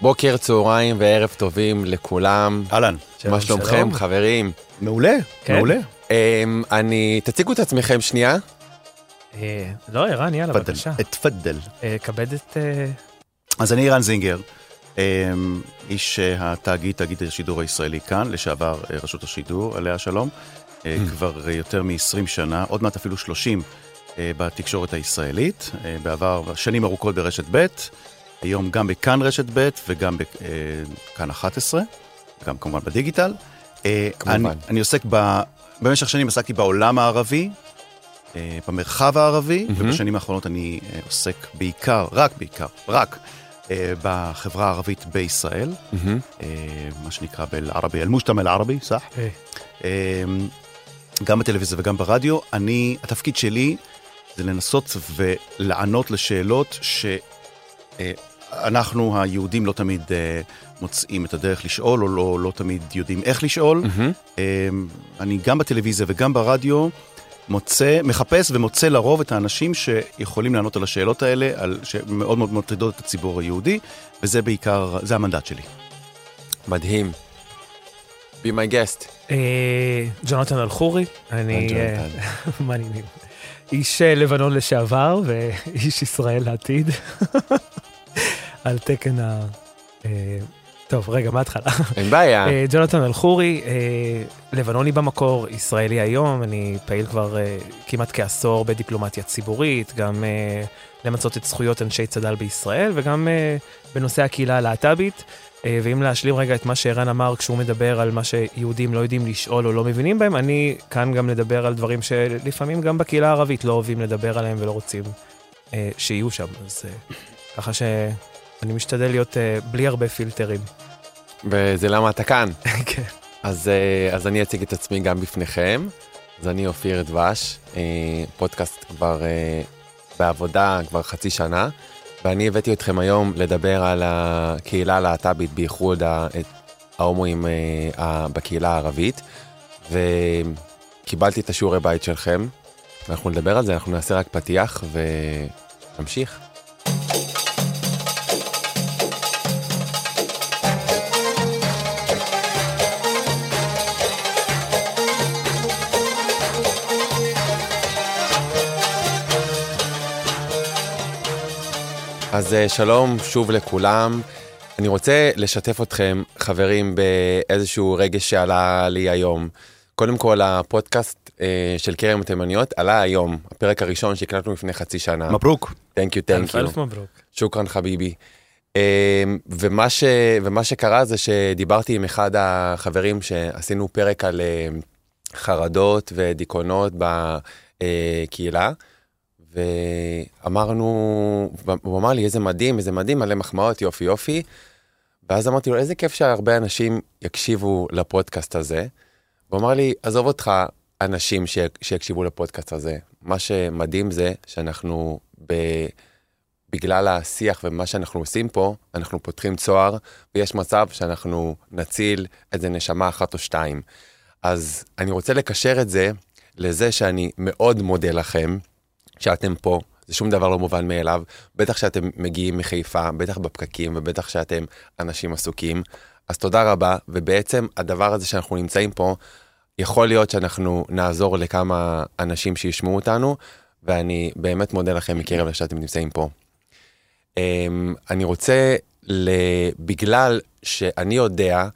בוקר, צהריים וערב טובים לכולם. אהלן. מה שלומכם, חברים? מעולה, כן. מעולה. אמ, אני, תציגו את עצמכם שנייה. אה, לא, ערן, יאללה, תפדל, בבקשה. תפדל. אה, כבד את... אה, אז אני רן זינגר, אמ, איש אה, התאגיד, תאגיד השידור הישראלי כאן, לשעבר אה, רשות השידור, עליה השלום. אה, כבר אה, יותר מ-20 שנה, עוד מעט אפילו 30 אה, בתקשורת הישראלית. בעבר, שנים ארוכות ברשת ב', היום גם בכאן רשת ב' וגם בכאן 11, גם כמובן בדיגיטל. אה, כמובן. אני, אני עוסק ב... במשך שנים עסקתי בעולם הערבי, אה, במרחב הערבי, מהמם. ובשנים האחרונות אני אה, עוסק בעיקר, רק בעיקר, רק אה, בחברה הערבית בישראל. אה, מה שנקרא באל-ערבי, אל-מושתמע אל-ערבי, סח? אה, אה, גם בטלוויזיה וגם ברדיו. אני, התפקיד שלי זה לנסות ולענות לשאלות שאנחנו היהודים לא תמיד אה, מוצאים את הדרך לשאול, או לא, לא תמיד יודעים איך לשאול. מהמם. אמ, אני גם בטלוויזיה וגם ברדיו מוצא, מחפש ומוצא לרוב את האנשים שיכולים לענות על השאלות האלה, על, שמאוד מאוד מטרידות את הציבור היהודי, וזה בעיקר, זה המנדט שלי. מדהים. be my guest. אה, ג'ונתן אלחורי, אני... העניינים? איש לבנון לשעבר ואיש ישראל לעתיד. על תקן ה... אה, טוב, רגע, מההתחלה. אין בעיה. אה, ג'ונתן אלחורי, אה, לבנוני במקור, ישראלי היום, אני פעיל כבר כמעט כעשור בדיפלומטיה ציבורית, גם למצות את זכויות אנשי צד"ל בישראל, וגם בנושא הקהילה הלהט"בית. ואם להשלים רגע את מה שערן אמר כשהוא מדבר על מה שיהודים לא יודעים לשאול או לא מבינים בהם, אני כאן גם לדבר על דברים שלפעמים גם בקהילה הערבית לא אוהבים לדבר עליהם ולא רוצים שיהיו שם. אז ככה שאני משתדל להיות אה, בלי הרבה פילטרים. וזה למה אתה כאן. כן. אז, אה, אז אני אציג את עצמי גם בפניכם. אז אני אופיר דבש, אה, פודקאסט כבר אה, בעבודה כבר חצי שנה, ואני הבאתי אתכם היום לדבר על הקהילה הלהט"בית, בייחוד ההומואים אה, ה- בקהילה הערבית, וקיבלתי את השיעורי בית שלכם, ואנחנו נדבר על זה, אנחנו נעשה רק פתיח ונמשיך. אז אה, שלום שוב לכולם. אני רוצה לשתף אתכם, חברים, באיזשהו רגש שעלה לי היום. קודם כל, הפודקאסט אה, של כרם התימניות עלה היום, הפרק הראשון שהקלטנו לפני חצי שנה. מברוק. Thank you, thank you. אלף מברוק. שוכרן חביבי. אה, ומה, ש, ומה שקרה זה שדיברתי עם אחד החברים שעשינו פרק על אה, חרדות ודיכאונות בקהילה, ואמרנו, הוא אמר לי איזה מדהים, איזה מדהים, מלא מחמאות, יופי יופי. ואז אמרתי לו, איזה כיף שהרבה אנשים יקשיבו לפודקאסט הזה. הוא אמר לי, עזוב אותך, אנשים ש... שיקשיבו לפודקאסט הזה. מה שמדהים זה שאנחנו, ב... בגלל השיח ומה שאנחנו עושים פה, אנחנו פותחים צוהר, ויש מצב שאנחנו נציל איזה נשמה אחת או שתיים. אז אני רוצה לקשר את זה לזה שאני מאוד מודה לכם שאתם פה. זה שום דבר לא מובן מאליו, בטח שאתם מגיעים מחיפה, בטח בפקקים ובטח שאתם אנשים עסוקים. אז תודה רבה, ובעצם הדבר הזה שאנחנו נמצאים פה, יכול להיות שאנחנו נעזור לכמה אנשים שישמעו אותנו, ואני באמת מודה לכם מקרב לב שאתם נמצאים פה. אמ, אני רוצה, בגלל שאני יודע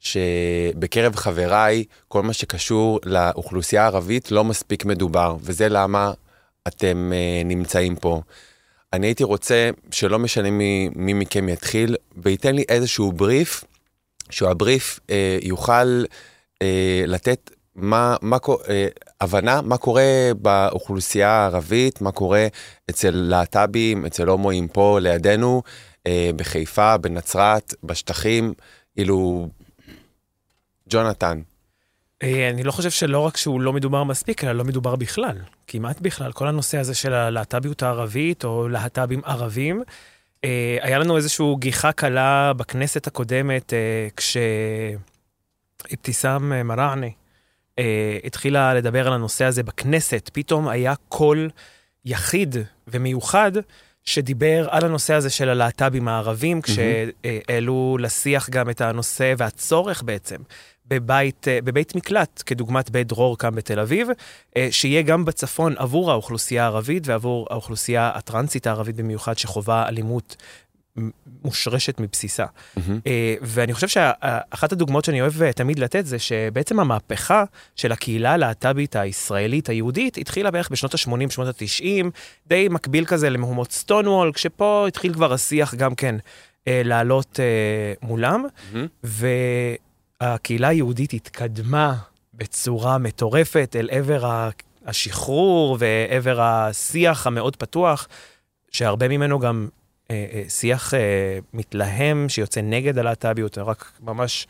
שבקרב חבריי, כל מה שקשור לאוכלוסייה הערבית לא מספיק מדובר, וזה למה אתם uh, נמצאים פה. אני הייתי רוצה שלא משנה מי, מי מכם יתחיל, וייתן לי איזשהו בריף, שהבריף uh, יוכל uh, לתת מה, מה, אה, הבנה מה קורה באוכלוסייה הערבית, מה קורה אצל להט"בים, אצל הומואים פה לידינו, אה, בחיפה, בנצרת, בשטחים, כאילו, ג'ונתן. אה, אני לא חושב שלא רק שהוא לא מדובר מספיק, אלא לא מדובר בכלל. כמעט בכלל. כל הנושא הזה של הלהט"ביות הערבית, או להט"בים ערבים, אה, היה לנו איזושהי גיחה קלה בכנסת הקודמת, אה, כשאבתיסאם מראענה התחילה לדבר על הנושא הזה בכנסת, פתאום היה קול יחיד ומיוחד שדיבר על הנושא הזה של הלהט"בים הערבים, כשהעלו לשיח גם את הנושא והצורך בעצם בבית, אה, בבית מקלט, כדוגמת בית דרור כאן בתל אביב, אה, שיהיה גם בצפון עבור האוכלוסייה הערבית ועבור האוכלוסייה הטרנסית הערבית במיוחד, שחווה אלימות מושרשת מבסיסה. Mm-hmm. ואני חושב שאחת הדוגמאות שאני אוהב תמיד לתת זה שבעצם המהפכה של הקהילה הלהט"בית הישראלית היהודית התחילה בערך בשנות ה-80, שנות ה-90, די מקביל כזה למהומות סטונוול, כשפה התחיל כבר השיח גם כן לעלות מולם, mm-hmm. והקהילה היהודית התקדמה בצורה מטורפת אל עבר השחרור ועבר השיח המאוד פתוח, שהרבה ממנו גם אה, אה, שיח אה, מתלהם שיוצא נגד הלהט"ביות, רק ממש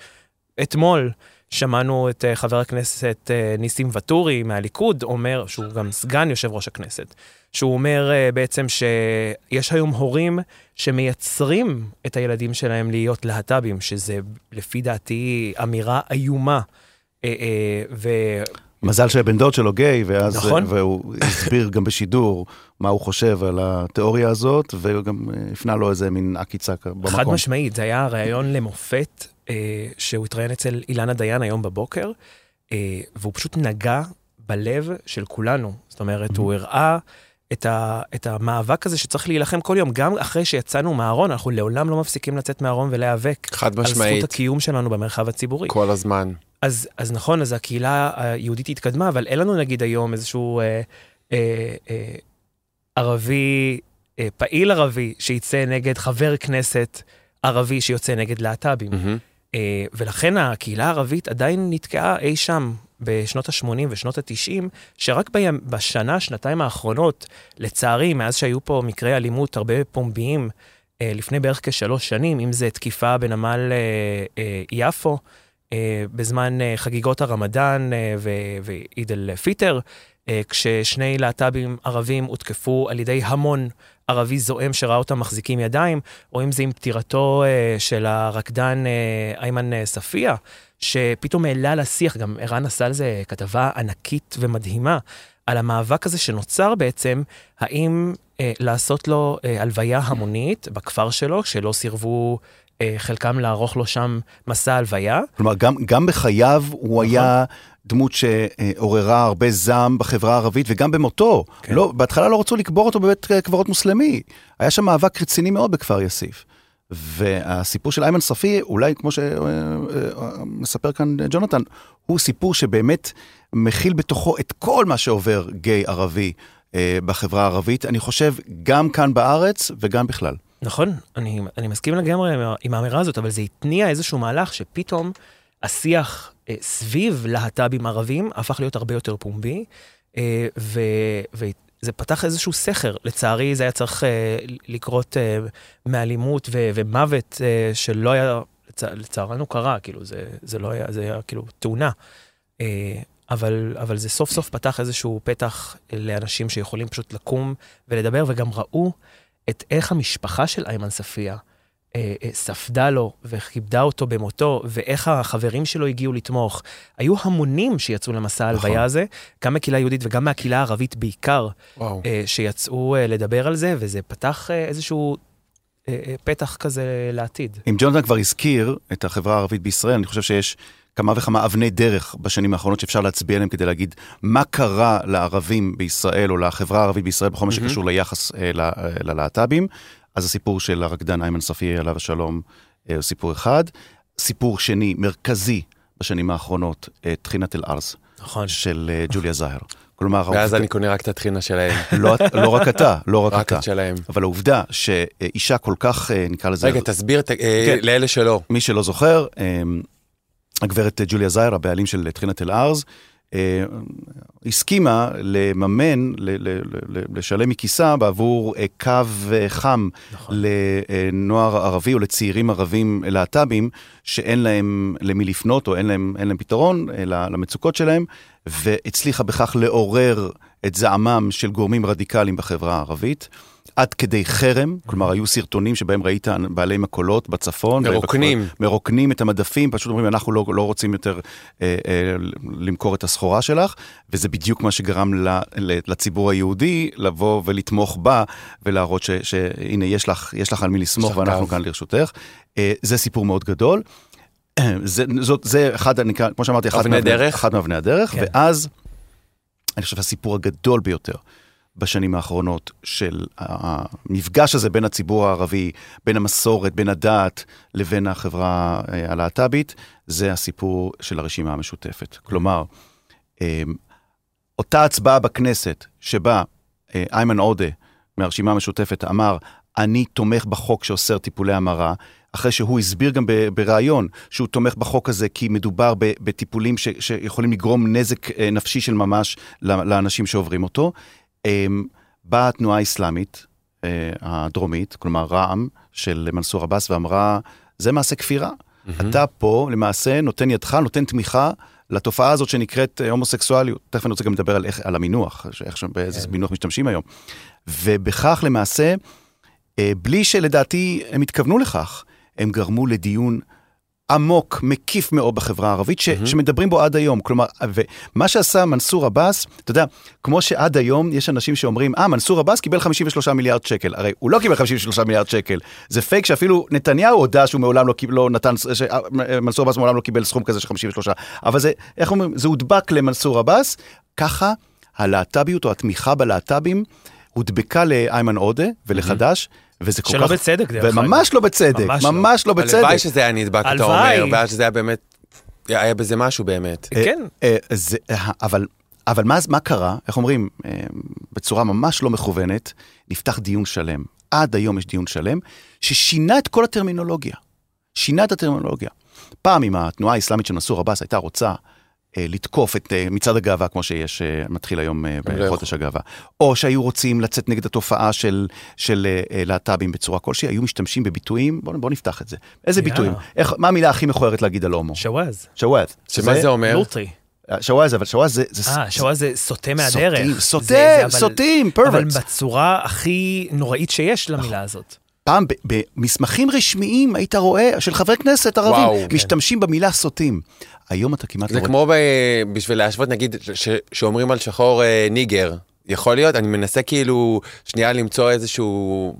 אתמול שמענו את חבר הכנסת ניסים ואטורי מהליכוד אומר, שהוא גם סגן יושב ראש הכנסת, שהוא אומר בעצם שיש היום הורים שמייצרים את הילדים שלהם להיות להט"בים, שזה לפי דעתי אמירה איומה. ו... מזל שהבן דוד שלו גיי, ואז, נכון. והוא הסביר גם בשידור מה הוא חושב על התיאוריה הזאת, והוא גם אה, הפנה לו איזה מין עקיצה במקום. חד משמעית, זה היה ראיון למופת, אה, שהוא התראיין אצל אילנה דיין היום בבוקר, אה, והוא פשוט נגע בלב של כולנו. זאת אומרת, הוא הראה את, ה, את המאבק הזה שצריך להילחם כל יום, גם אחרי שיצאנו מהארון, אנחנו לעולם לא מפסיקים לצאת מהארון ולהיאבק. חד משמעית. על זכות הקיום שלנו במרחב הציבורי. כל הזמן. אז, אז נכון, אז הקהילה היהודית התקדמה, אבל אין לנו נגיד היום איזשהו אה, אה, אה, ערבי, אה, פעיל ערבי, שיצא נגד חבר כנסת ערבי שיוצא נגד להט"בים. Mm-hmm. אה, ולכן הקהילה הערבית עדיין נתקעה אי שם בשנות ה-80 ושנות ה-90, שרק ב- בשנה, שנתיים האחרונות, לצערי, מאז שהיו פה מקרי אלימות הרבה פומביים, אה, לפני בערך כשלוש שנים, אם זה תקיפה בנמל אה, אה, יפו, אה, בזמן אה, חגיגות הרמדאן אה, ועיד אל-פיטר, כששני להט"בים ערבים הותקפו על ידי המון ערבי זועם שראה אותם מחזיקים ידיים, או אם זה עם פטירתו של הרקדן איימן ספיה, שפתאום העלה לשיח, גם ערן עשה על זה כתבה ענקית ומדהימה, על המאבק הזה שנוצר בעצם, האם אה, לעשות לו אה, הלוויה המונית בכפר שלו, שלא סירבו אה, חלקם לערוך לו שם מסע הלוויה. כלומר, גם, גם בחייו הוא נכון. היה דמות שעוררה הרבה זעם בחברה הערבית, וגם במותו. כן. לא, בהתחלה לא רצו לקבור אותו בבית קברות מוסלמי. היה שם מאבק רציני מאוד בכפר יאסיף. והסיפור של איימן ספי, אולי כמו שמספר כאן ג'ונתן, הוא סיפור שבאמת מכיל בתוכו את כל מה שעובר גיי ערבי אה, בחברה הערבית, אני חושב, גם כאן בארץ וגם בכלל. נכון, אני, אני מסכים לגמרי עם האמירה הזאת, אבל זה התניע איזשהו מהלך שפתאום השיח אה, סביב להט"בים ערבים הפך להיות הרבה יותר פומבי, אה, ו, וזה פתח איזשהו סכר. לצערי זה היה צריך אה, לקרות אה, מאלימות ו, ומוות אה, שלא היה, לצע, לצערנו קרה, כאילו זה, זה לא היה, זה היה כאילו תאונה. אה, אבל, אבל זה סוף סוף פתח איזשהו פתח לאנשים שיכולים פשוט לקום ולדבר, וגם ראו את איך המשפחה של איימן ספיה ספדה לו וכיבדה אותו במותו, ואיך החברים שלו הגיעו לתמוך. היו המונים שיצאו למסע ההלוויה נכון. הזה, גם מהקהילה היהודית וגם מהקהילה הערבית בעיקר, אה, שיצאו אה, לדבר על זה, וזה פתח אה, איזשהו אה, אה, פתח כזה לעתיד. אם ג'ונתן כבר הזכיר את החברה הערבית בישראל, אני חושב שיש כמה וכמה אבני דרך בשנים האחרונות שאפשר להצביע עליהן כדי להגיד מה קרה לערבים בישראל או לחברה הערבית בישראל בכל מה שקשור ליחס אה, אה, ללהט"בים. אז הסיפור של הרקדן איימן ספי, עליו השלום, אה, הוא סיפור אחד. סיפור שני, מרכזי בשנים האחרונות, טחינת אל-ארז. נכון. של ג'וליה זהר. כלומר... ואז אני קונה רק את הטחינה שלהם. לא, לא רק אתה, לא רק, רק אתה. רק את שלהם. אבל העובדה שאישה כל כך, נקרא לזה... רגע, תסביר כן. לאלה שלא. מי שלא זוכר, הגברת ג'וליה זייר, הבעלים של טחינת אל-ארז, אה, הסכימה לממן, לשלם מכיסה בעבור אה, קו אה, חם נכון. לנוער ערבי או לצעירים ערבים להט"בים, שאין להם למי לפנות או אין להם, אין להם פתרון למצוקות שלהם, והצליחה בכך לעורר את זעמם של גורמים רדיקליים בחברה הערבית. עד כדי חרם, כלומר היו סרטונים שבהם ראית בעלי מכולות בצפון. מרוקנים. מרוקנים את המדפים, פשוט אומרים, אנחנו לא, לא רוצים יותר אה, אה, למכור את הסחורה שלך, וזה בדיוק מה שגרם ל, לציבור היהודי לבוא ולתמוך בה, ולהראות שהנה, יש לך, יש לך על מי לסמוך ואנחנו כאן לרשותך. אה, זה סיפור מאוד גדול. זה, זאת, זה אחד, אני, כמו שאמרתי, אחד מאבני הדרך, כן. ואז, אני חושב, הסיפור הגדול ביותר. בשנים האחרונות של המפגש הזה בין הציבור הערבי, בין המסורת, בין הדת לבין החברה אה, הלהט"בית, זה הסיפור של הרשימה המשותפת. כלומר, אה, אותה הצבעה בכנסת שבה אה, איימן עודה מהרשימה המשותפת אמר, אני תומך בחוק שאוסר טיפולי המרה, אחרי שהוא הסביר גם בריאיון שהוא תומך בחוק הזה כי מדובר בטיפולים שיכולים לגרום נזק נפשי של ממש לאנשים שעוברים אותו. אמ, באה התנועה האסלאמית אה, הדרומית, כלומר רע"מ של מנסור עבאס, ואמרה, זה מעשה כפירה. Mm-hmm. אתה פה למעשה נותן ידך, נותן תמיכה לתופעה הזאת שנקראת אה, הומוסקסואליות. תכף אני רוצה גם לדבר על, איך, על המינוח, איך, שם, באיזה כן. מינוח משתמשים היום. ובכך למעשה, אה, בלי שלדעתי הם התכוונו לכך, הם גרמו לדיון עמוק, מקיף מאוד בחברה הערבית, ש, mm-hmm. שמדברים בו עד היום. כלומר, ומה שעשה מנסור עבאס, אתה יודע, כמו שעד היום יש אנשים שאומרים, אה, מנסור עבאס קיבל 53 מיליארד שקל. הרי הוא לא קיבל 53 מיליארד שקל. זה פייק שאפילו נתניהו הודה שהוא מעולם לא, לא נתן, שמנסור עבאס מעולם לא קיבל סכום כזה של 53. אבל זה, איך אומרים, זה הודבק למנסור עבאס, ככה הלהט"ביות או התמיכה בלהט"בים הודבקה לאיימן עודה ולחדש. וזה כל שלא כך... שלא בצדק, דרך אגב. וממש לא בצדק, ממש, לא. ממש לא, לא בצדק. הלוואי שזה היה נדבק, אתה אומר, ואז שזה היה באמת, היה בזה משהו באמת. אה, כן. אה, זה, אבל, אבל מה, מה קרה, איך אומרים, אה, בצורה ממש לא מכוונת, נפתח דיון שלם. עד היום יש דיון שלם, ששינה את כל הטרמינולוגיה. שינה את הטרמינולוגיה. פעם, אם התנועה האסלאמית של מנסור עבאס הייתה רוצה אה, לתקוף את אה, מצעד הגאווה, כמו שיש, אה, מתחיל היום בחודש הגאווה. או שהיו רוצים לצאת נגד התופעה של, של להט"בים בצורה כלשהי, היו משתמשים בביטויים, בואו בוא נפתח את זה. איזה yeah. ביטויים? איך, מה המילה הכי מכוערת להגיד על הומו? شواذ. شواذ. שמה זה אומר? لوطي. شواذ, אבל شواذ זה... אה, شواذ זה סוטה מהדרך. סוטה, סוטים, pervert. אבל בצורה הכי נוראית שיש למילה הזאת. פעם במסמכים רשמיים היית רואה, של חברי כנסת ערבים, וואו, כן. משתמשים כן. במילה סוטים. היום אתה כמעט... זה לא כמו ב... בשביל להשוות, נגיד, ש... שאומרים על שחור אה, nigger. יכול להיות? אני מנסה כאילו שנייה למצוא איזשהו...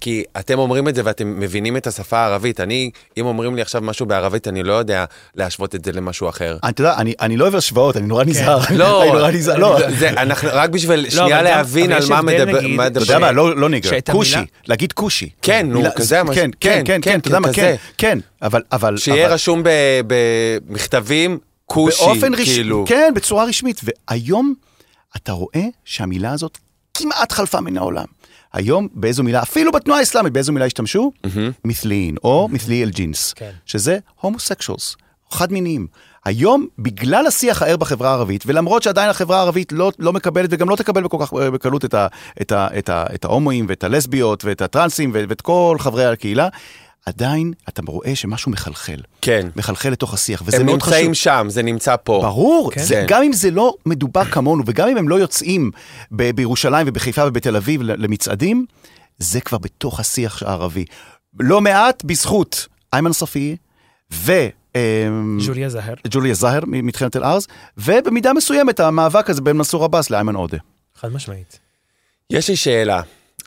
כי אתם אומרים את זה ואתם מבינים את השפה הערבית. אני, אם אומרים לי עכשיו משהו בערבית, אני לא יודע להשוות את זה למשהו אחר. אתה יודע, אני, אני לא אוהב השוואות, אני נורא כן. נזהר. לא, אני נורא נזהר, לא. זה, אנחנו, רק בשביל לא, שנייה להבין על מה מדבר. אתה יודע מה, לא, לא ניגר, כושי, להגיד כושי. כן, נו, כזה. כן, כן, כן, כן, אתה יודע מה, כן, כן, אבל... אבל שיהיה רשום במכתבים, כושי, כאילו. כן, בצורה רשמית. והיום אתה רואה שהמילה הזאת כמעט חלפה מן העולם. היום באיזו מילה, אפילו בתנועה האסלאמית, באיזו מילה השתמשו? מת'לין, או. מת'לי אל ג'ינס, כן. שזה הומוסקשולס, חד מיניים. היום, בגלל השיח הער בחברה הערבית, ולמרות שעדיין החברה הערבית לא, לא מקבלת וגם לא תקבל בכל כך בקלות את, ה, את, ה, את, ה, את ההומואים ואת הלסביות ואת הטרנסים ואת כל חברי הקהילה, עדיין אתה רואה שמשהו מחלחל. כן. מחלחל לתוך השיח, וזה מאוד חשוב. הם נמצאים שם, זה נמצא פה. ברור, כן. זה, גם אם זה לא מדובר כמונו, וגם אם הם לא יוצאים ב- בירושלים ובחיפה ובתל אביב למצעדים, זה כבר בתוך השיח הערבי. לא מעט בזכות איימן ספי ו... אמ, ג'וליה זהר. ג'וליה זהר מתחילת אל-ארז, ובמידה מסוימת המאבק הזה בין מנסור עבאס לאיימן עודה. חד משמעית. יש לי שאלה.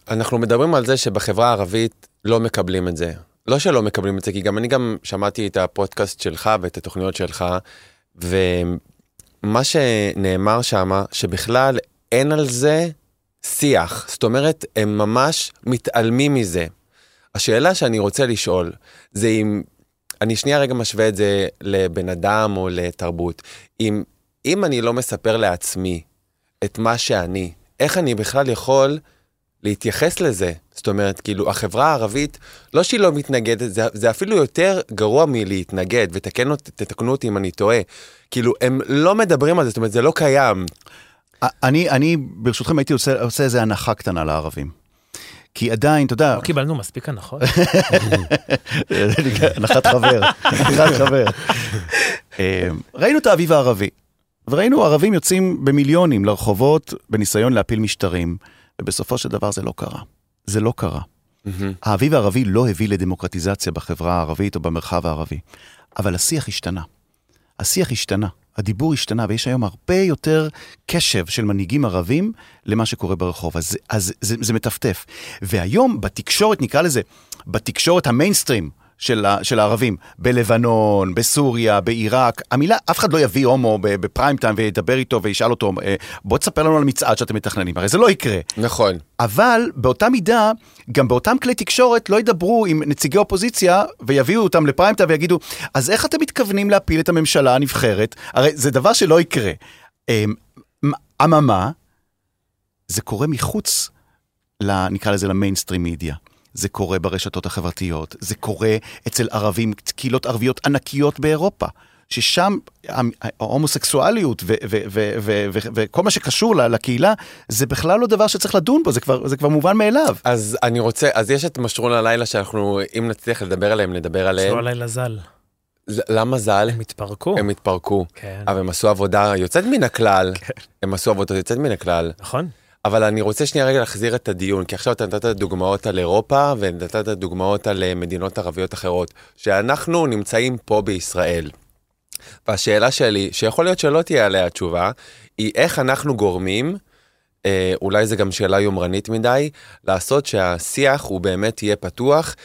אנחנו מדברים על זה שבחברה הערבית לא מקבלים את זה. לא שלא מקבלים את זה, כי גם אני גם שמעתי את הפודקאסט שלך ואת התוכניות שלך, ומה שנאמר שם, שבכלל אין על זה שיח. זאת אומרת, הם ממש מתעלמים מזה. השאלה שאני רוצה לשאול, זה אם, אני שנייה רגע משווה את זה לבן אדם או לתרבות. אם, אם אני לא מספר לעצמי את מה שאני, איך אני בכלל יכול להתייחס לזה. זאת אומרת, כאילו, החברה הערבית, לא שהיא לא מתנגדת, זה, זה אפילו יותר גרוע מלהתנגד, ותתקנו אותי אם אני טועה. כאילו, הם לא מדברים על זה, זאת אומרת, זה לא קיים. אני, אני ברשותכם, הייתי עושה, עושה איזה הנחה קטנה לערבים. כי עדיין, אתה יודע... לא קיבלנו מספיק הנחות. הנחת חבר, הנחת חבר. אה, ראינו את האביב הערבי, וראינו ערבים יוצאים במיליונים לרחובות בניסיון להפיל משטרים. ובסופו של דבר זה לא קרה. זה לא קרה. מהמם. האביב הערבי לא הביא לדמוקרטיזציה בחברה הערבית או במרחב הערבי, אבל השיח השתנה. השיח השתנה, הדיבור השתנה, ויש היום הרבה יותר קשב של מנהיגים ערבים למה שקורה ברחוב, אז, אז זה, זה מטפטף. והיום בתקשורת, נקרא לזה, בתקשורת המיינסטרים, של, של הערבים, בלבנון, בסוריה, בעיראק, המילה, אף אחד לא יביא הומו בפריים טיים וידבר איתו וישאל אותו, "אה, בוא תספר לנו על מצעד שאתם מתכננים, הרי זה לא יקרה. נכון. אבל באותה מידה, גם באותם כלי תקשורת לא ידברו עם נציגי אופוזיציה ויביאו אותם לפריים טיים ויגידו, אז איך אתם מתכוונים להפיל את הממשלה הנבחרת? הרי זה דבר שלא יקרה. אמ, אממה, זה קורה מחוץ, נקרא לזה למיינסטרים מדיה. זה קורה ברשתות החברתיות, זה קורה אצל ערבים, קהילות ערביות ענקיות באירופה. ששם ההומ- ההומוסקסואליות ו- ו- ו- ו- ו- וכל מה שקשור לקהילה, זה בכלל לא דבר שצריך לדון בו, זה כבר, זה כבר מובן מאליו. אז אני רוצה, אז יש את משרון הלילה שאנחנו, אם נצליח לדבר עליהם, נדבר עליהם. שלא עליי לזל. ל- למה ז"ל? הם התפרקו. הם התפרקו. כן. אבל הם עשו עבודה יוצאת מן הכלל. הם עשו עבודה יוצאת מן הכלל. נכון. אבל אני רוצה שנייה רגע להחזיר את הדיון, כי עכשיו אתה נתת דוגמאות על אירופה ונתת דוגמאות על אה, מדינות ערביות אחרות, שאנחנו נמצאים פה בישראל. והשאלה שלי, שיכול להיות שלא תהיה עליה תשובה, היא איך אנחנו גורמים, אה, אולי זו גם שאלה יומרנית מדי, לעשות שהשיח הוא באמת יהיה פתוח,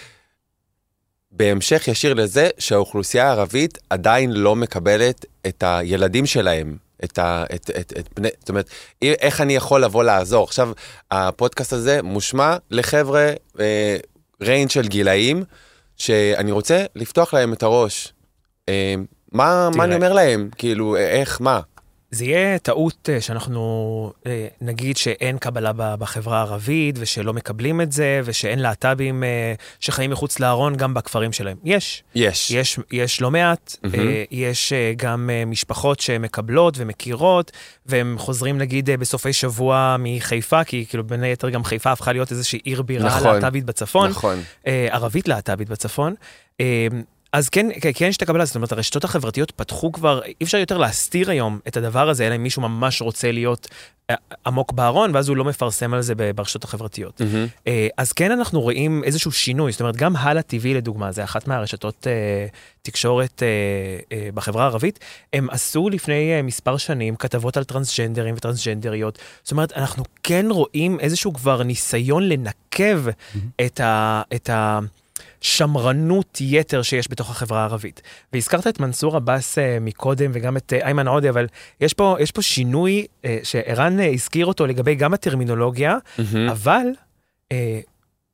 בהמשך ישיר לזה שהאוכלוסייה הערבית עדיין לא מקבלת את הילדים שלהם. את ה... את, את, את בני... זאת אומרת, איך אני יכול לבוא לעזור? עכשיו, הפודקאסט הזה מושמע לחבר'ה, אה, ריינג' של גילאים, שאני רוצה לפתוח להם את הראש. אה, מה, מה. אני אומר להם? כאילו, אה, איך, מה? זה יהיה טעות אה, שאנחנו אה, נגיד שאין קבלה בחברה הערבית ושלא מקבלים את זה ושאין להט"בים אה, שחיים מחוץ לארון גם בכפרים שלהם. יש, יש. יש, יש לא מעט. אה, יש גם משפחות שמקבלות ומכירות והם חוזרים נגיד בסופי שבוע מחיפה, כי כאילו בין היתר גם חיפה הפכה להיות איזושהי עיר בירה נכון. להט"בית בצפון. נכון. ערבית להט"בית בצפון. אז כן, כן, יש את הקבלה, זאת אומרת, הרשתות החברתיות פתחו כבר, אי אפשר יותר להסתיר היום את הדבר הזה, אלא אם מישהו ממש רוצה להיות אה, עמוק בארון, ואז הוא לא מפרסם על זה ברשתות החברתיות. אה, אז כן אנחנו רואים איזשהו שינוי, זאת אומרת, גם הלאה TV לדוגמה, זה אחת מהרשתות אה, תקשורת אה, אה, בחברה הערבית, הם עשו לפני אה, מספר שנים כתבות על טרנסג'נדרים וטרנסג'נדריות. זאת אומרת, אנחנו כן רואים איזשהו כבר ניסיון לנקב את ה... את ה שמרנות יתר שיש בתוך החברה הערבית. והזכרת את מנסור עבאס אה, מקודם וגם את אה, איימן עודה, אבל יש פה, יש פה שינוי אה, שערן הזכיר אותו לגבי גם הטרמינולוגיה, מהמם. אבל אה,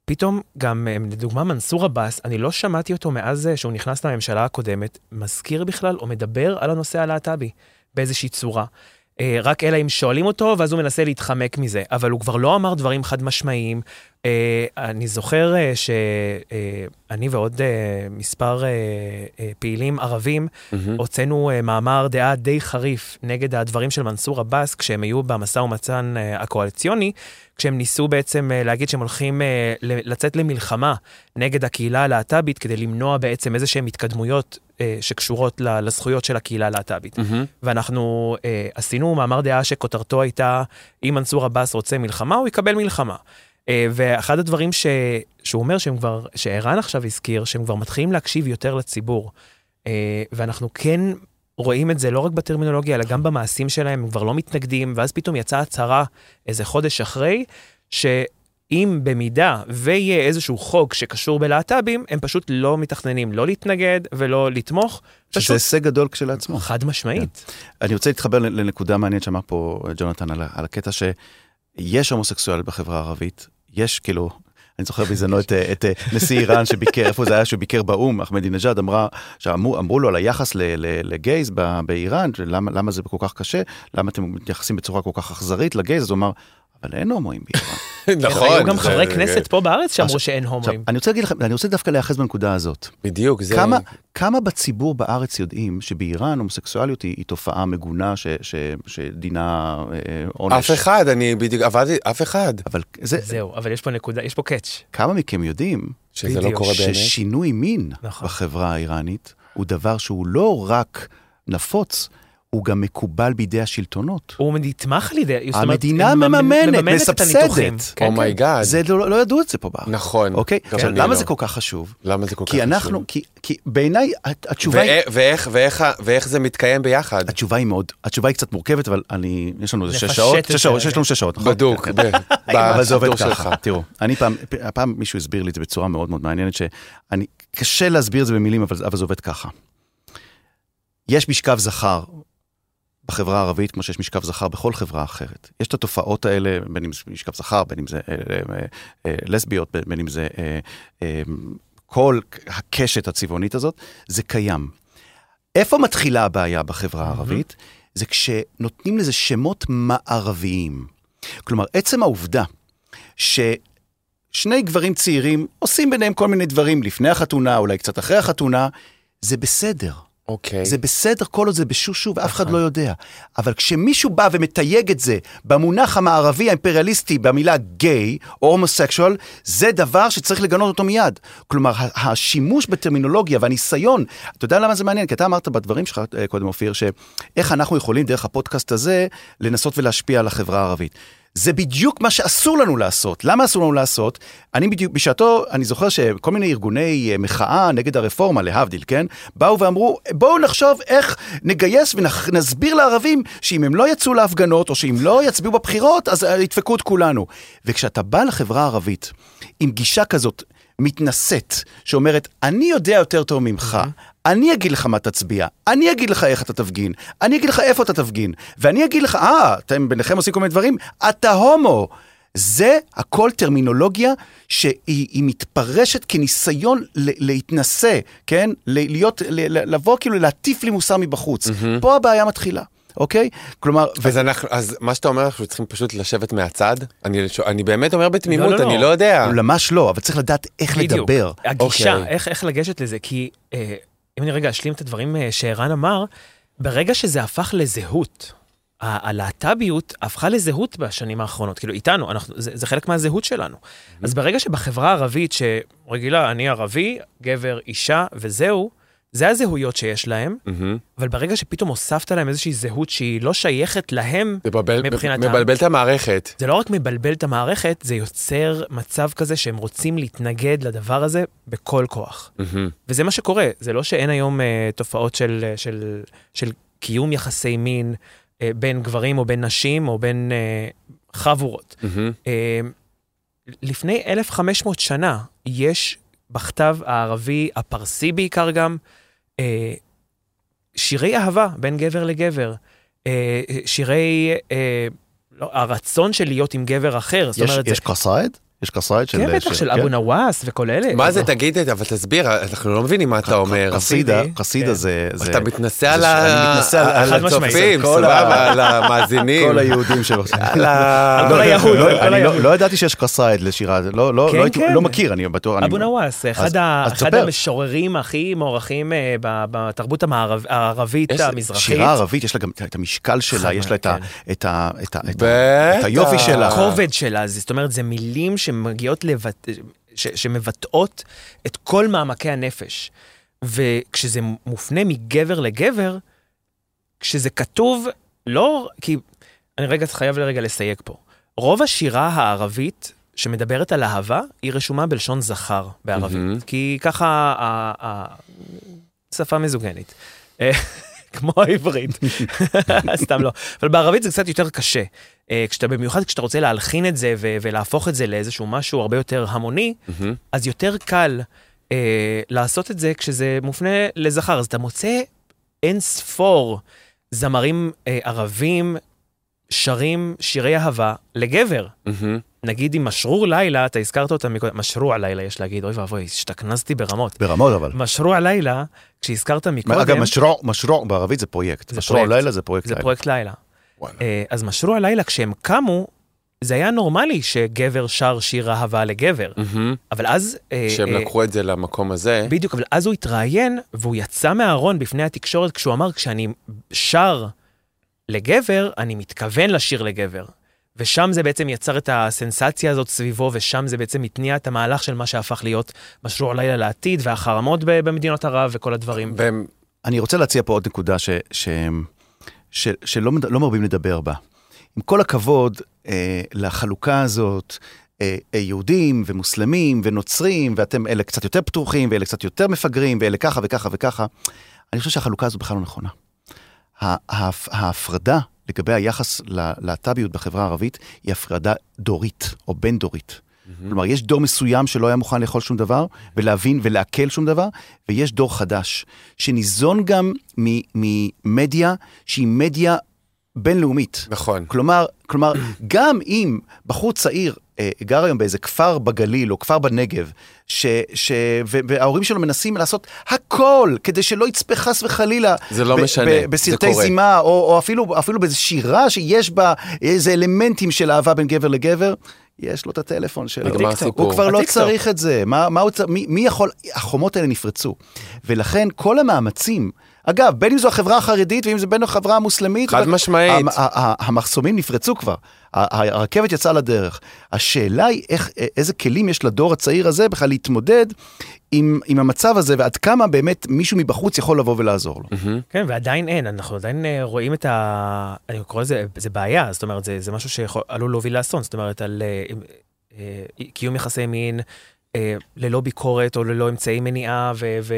פתאום גם, לדוגמה, מנסור עבאס, אני לא שמעתי אותו מאז שהוא נכנס לממשלה הקודמת, מזכיר בכלל או מדבר על הנושא הלהט"בי באיזושהי צורה. אה, רק אלא אם שואלים אותו, ואז הוא מנסה להתחמק מזה. אבל הוא כבר לא אמר דברים חד משמעיים. אה, אני זוכר אה, שאני ועוד אה, מספר אה, אה, פעילים ערבים, מהמם. הוצאנו אה, מאמר דעה די חריף נגד הדברים של מנסור עבאס כשהם היו במשא ומתן אה, הקואליציוני, כשהם ניסו בעצם אה, להגיד שהם הולכים אה, לצאת למלחמה נגד הקהילה הלהט"בית כדי למנוע בעצם איזה שהן התקדמויות אה, שקשורות לזכויות של הקהילה הלהט"בית. מהמם. ואנחנו אה, עשינו מאמר דעה שכותרתו הייתה, אם מנסור עבאס רוצה מלחמה, הוא יקבל מלחמה. אה, ואחד הדברים ש... שהוא אומר שהם כבר, שערן עכשיו הזכיר, שהם כבר מתחילים להקשיב יותר לציבור. אה, ואנחנו כן רואים את זה לא רק בטרמינולוגיה, אלא גם במעשים שלהם, הם כבר לא מתנגדים, ואז פתאום יצאה הצהרה איזה חודש אחרי, שאם במידה ויהיה איזשהו חוק שקשור בלהט"בים, הם פשוט לא מתכננים לא להתנגד ולא לתמוך, שזה פשוט הישג גדול כשלעצמו. חד משמעית. אני רוצה להתחבר לנקודה מעניינת שאמר פה ג'ונתן על, על הקטע שיש הומוסקסואל בחברה הערבית, יש כאילו, אני זוכר בזמנו את, את נשיא איראן שביקר, איפה זה היה? שהוא ביקר באו"ם, אחמדינג'אד אמרה, שאמרו אמרו לו על היחס ל, ל, לגייז באיראן, למה, למה זה כל כך קשה, למה אתם מתייחסים בצורה כל כך אכזרית לגייז, אז הוא אמר, אבל אין הומואים באיראן. נכון. היו גם חברי כנסת פה בארץ שאמרו שאין הומואים. אני רוצה להגיד לכם, אני רוצה דווקא להיאחז בנקודה הזאת. בדיוק, זה... כמה, כמה בציבור בארץ יודעים שבאיראן הומוסקסואליות היא, תופעה מגונה ש, ש, שדינה אה, עונש? אף אחד, אני בדיוק עבדתי, אף אחד. אבל זה, זהו, אבל יש פה נקודה, יש פה catch. כמה מכם יודעים שזה לא קורה באמת. ששינוי מין נכון. בחברה האיראנית הוא דבר שהוא לא רק נפוץ, הוא גם מקובל בידי השלטונות. הוא נתמך על ידי, אומרת, המדינה ממ- מממנת, מממנת מסבסדת. הניתוחים. כן, כן. oh my god. זה לא, לא ידעו את זה פה בארץ. נכון. אוקיי? גם עכשיו, למה לא. זה כל כך חשוב? למה זה כל כך כי אנחנו, חשוב? כי, כי בעיניי הת- התשובה היא... ואיך- ואיך- ואיך זה מתקיים ביחד? התשובה היא מאוד, התשובה היא קצת מורכבת, אבל אני, יש לנו איזה שש שעות, את שש שעות. יש לנו שש שעות, נכון? בדוק, ב- אבל זה עובד ככה. תראו, אני פעם, הפעם מישהו הסביר לי את זה בצורה מאוד מאוד מעניינת, שאני, קשה להסביר את זה במילים, אבל זה עובד ככה. יש משכב זכר בחברה הערבית, כמו שיש משכב זכר בכל חברה אחרת. יש את התופעות האלה, בין אם זה משכב זכר, בין אם זה אה, אה, אה, לסביות, בין- אם זה אה, אה, כל הקשת הצבעונית הזאת, זה קיים. איפה מתחילה הבעיה בחברה הערבית? זה כשנותנים לזה שמות מערביים. כלומר, עצם העובדה ששני גברים צעירים עושים ביניהם כל מיני דברים לפני החתונה, אולי קצת אחרי החתונה, זה בסדר. אוקיי. זה בסדר כל עוד זה בשושו ואף אחד לא יודע. אבל כשמישהו בא ומתייג את זה במונח המערבי האימפריאליסטי במילה גיי או הומוסקשואל, זה דבר שצריך לגנות אותו מיד. כלומר, השימוש בטרמינולוגיה והניסיון, אתה יודע למה זה מעניין? כי אתה אמרת בדברים שלך אה, קודם, אופיר, שאיך אנחנו יכולים דרך הפודקאסט הזה לנסות ולהשפיע על החברה הערבית. זה בדיוק מה שאסור לנו לעשות. למה אסור לנו לעשות? אני בדיוק, בשעתו, אני זוכר שכל מיני ארגוני אה, מחאה נגד הרפורמה, להבדיל, כן? באו ואמרו, בואו נחשוב איך נגייס ונסביר לערבים שאם הם לא יצאו להפגנות, או שאם לא יצביעו בבחירות, אז אה, ידפקו את כולנו. וכשאתה בא לחברה הערבית עם גישה כזאת, מתנשאת, שאומרת, אני יודע יותר טוב ממך, אני אגיד לך מה תצביע, אני אגיד לך איך אתה תפגין, אני אגיד לך איפה אתה תפגין, ואני אגיד לך, אה, אתם ביניכם עושים כל מיני דברים, אתה הומו. זה הכל טרמינולוגיה שהיא היא מתפרשת כניסיון ל- להתנשא, כן? ל- להיות, לבוא כאילו להטיף לי מוסר מבחוץ. פה הבעיה מתחילה, אוקיי? כלומר, ו- אז אנחנו, אז מה שאתה אומר, אנחנו צריכים פשוט לשבת מהצד? אני, אני באמת אומר בתמימות, לא, לא, אני לא. לא יודע. ממש לא, אבל צריך לדעת איך בדיוק. לדבר. הגישה, אוקיי. איך, איך לגשת לזה, כי אה, אם אני רגע אשלים את הדברים אה, שערן אמר, ברגע שזה הפך לזהות, הלהט"ביות הפכה לזהות בשנים האחרונות, כאילו איתנו, אנחנו, זה, זה חלק מהזהות שלנו. אז ברגע שבחברה הערבית, שרגילה, אני ערבי, גבר, אישה, וזהו, זה הזהויות שיש להם, מהמם. אבל ברגע שפתאום הוספת להם איזושהי זהות שהיא לא שייכת להם, זה מבלבל- מבחינתם. מבלבל את המערכת. זה לא רק מבלבל את המערכת, זה יוצר מצב כזה שהם רוצים להתנגד לדבר הזה בכל כוח. מהמם. וזה מה שקורה, זה לא שאין היום אה, תופעות של, אה, של, של קיום יחסי מין אה, בין גברים או בין נשים או בין אה, חבורות. מהמם. אה, לפני 1,500 שנה יש בכתב הערבי, הפרסי בעיקר גם, אה, שירי אהבה בין גבר לגבר. אה, שירי, אה, לא, הרצון של להיות עם גבר אחר. זאת יש, אומרת, יש זה, קסאיד? יש לך סייט של... כן, אה, בטח, של כן. אבו נוואס וכל אלה. מה זה, תגיד, אבל תסביר, אנחנו לא מבינים מה אתה אומר. חסידה, חסידה כן. זה... אתה מתנשא על הצופים, סבבה, על המאזינים. כל היהודים שלו. על כל לא, לא, לא, היהוד. לא ידעתי שיש קסאיד לשירה, כן, לא מכיר, אני בטוח. אבו נוואס, אחד המשוררים הכי מוערכים אה, בתרבות הערבית המזרחית. שירה ערבית, יש לה גם את המשקל שלה, יש לה את היופי שלה. הכובד שלה, זאת אומרת, זה מילים שמגיעות לבט... ש... שמבטאות את כל מעמקי הנפש. וכשזה מופנה מגבר לגבר, כשזה כתוב, לא... כי... אני רגע חייב לרגע לסייג פה. רוב השירה הערבית שמדברת על אהבה, היא רשומה בלשון זכר בערבית. מהמם. כי ככה שפה מזוגנית. כמו העברית. סתם לא. אבל בערבית זה קצת יותר קשה. אה, כשאתה, במיוחד כשאתה רוצה להלחין את זה ו- ולהפוך את זה לאיזשהו משהו הרבה יותר המוני. אז יותר קל אה, לעשות את זה כשזה מופנה לזכר. אז אתה מוצא אין ספור זמרים אה, ערבים שרים שירי אהבה לגבר. נגיד עם משרור לילה, אתה הזכרת אותה מקודם, משרוע לילה יש להגיד, אוי ואבוי, השתכנזתי ברמות. ברמות אבל. משרוע לילה, כשהזכרת מקודם, אגב, משרוע, משרוע בערבית זה פרויקט. זה משרוע פרויקט. לילה זה פרויקט זה לילה. פרויקט לילה. וואלה. אה, אז משרוע לילה, כשהם קמו, זה היה נורמלי שגבר שר שיר אהבה לגבר. מהמם. אבל אז... אה, שהם אה, לקחו את זה למקום הזה. בדיוק, אבל אז הוא התראיין, והוא יצא מהארון בפני התקשורת כשהוא אמר, כשאני שר לגבר, אני מתכוון לשיר לגבר. ושם זה בעצם יצר את הסנסציה הזאת סביבו, ושם זה בעצם התניע את המהלך של מה שהפך להיות משרוע לילה לעתיד, והחרמות במדינות ערב וכל הדברים. אני רוצה להציע פה עוד נקודה ש, ש, ש, שלא לא מרבים לדבר בה. עם כל הכבוד אה, לחלוקה הזאת, אה, אה, יהודים ומוסלמים ונוצרים, ואתם אלה קצת יותר פתוחים, ואלה קצת יותר מפגרים, ואלה ככה וככה וככה, אני חושב שהחלוקה הזו בכלל לא נכונה. ההפרדה לגבי היחס ללהט"ביות בחברה הערבית היא הפרדה דורית או בין-דורית. כלומר, יש דור מסוים שלא היה מוכן לאכול שום דבר ולהבין ולעכל שום דבר, ויש דור חדש, שניזון גם ממדיה שהיא מדיה בינלאומית. נכון. כלומר, כלומר, גם אם בחור צעיר אה, גר היום באיזה כפר בגליל או כפר בנגב, ש, ש, ו, וההורים שלו מנסים לעשות הכל כדי שלא יצפה חס וחלילה זה לא ב- משנה, ב- זה בסרטי. זימה, או, או אפילו, אפילו באיזו שירה שיש בה איזה אלמנטים של אהבה בין גבר לגבר, יש לו את הטלפון שלו. נגמר הטיקטוק. הסיפור. הוא כבר לא הטיקטוק. צריך את זה, מה, מה הוא צ... מי, מי יכול, החומות האלה נפרצו. ולכן כל המאמצים, אגב, בין אם זו החברה החרדית ואם זה בין החברה המוסלמית, חד משמעית. המ- המחסומים נפרצו כבר, הרכבת יצאה לדרך. השאלה היא איך, איזה כלים יש לדור הצעיר הזה בכלל להתמודד עם, עם המצב הזה, ועד כמה באמת מישהו מבחוץ יכול לבוא ולעזור לו. מהמם. כן, ועדיין אין, אנחנו עדיין אה, רואים את ה... אני קורא לזה, זה בעיה, זאת אומרת, זה, זה משהו שעלול להוביל לאסון, זאת אומרת, על אה, אה, קיום יחסי מין אה, ללא ביקורת או ללא אמצעי מניעה, ו, ו,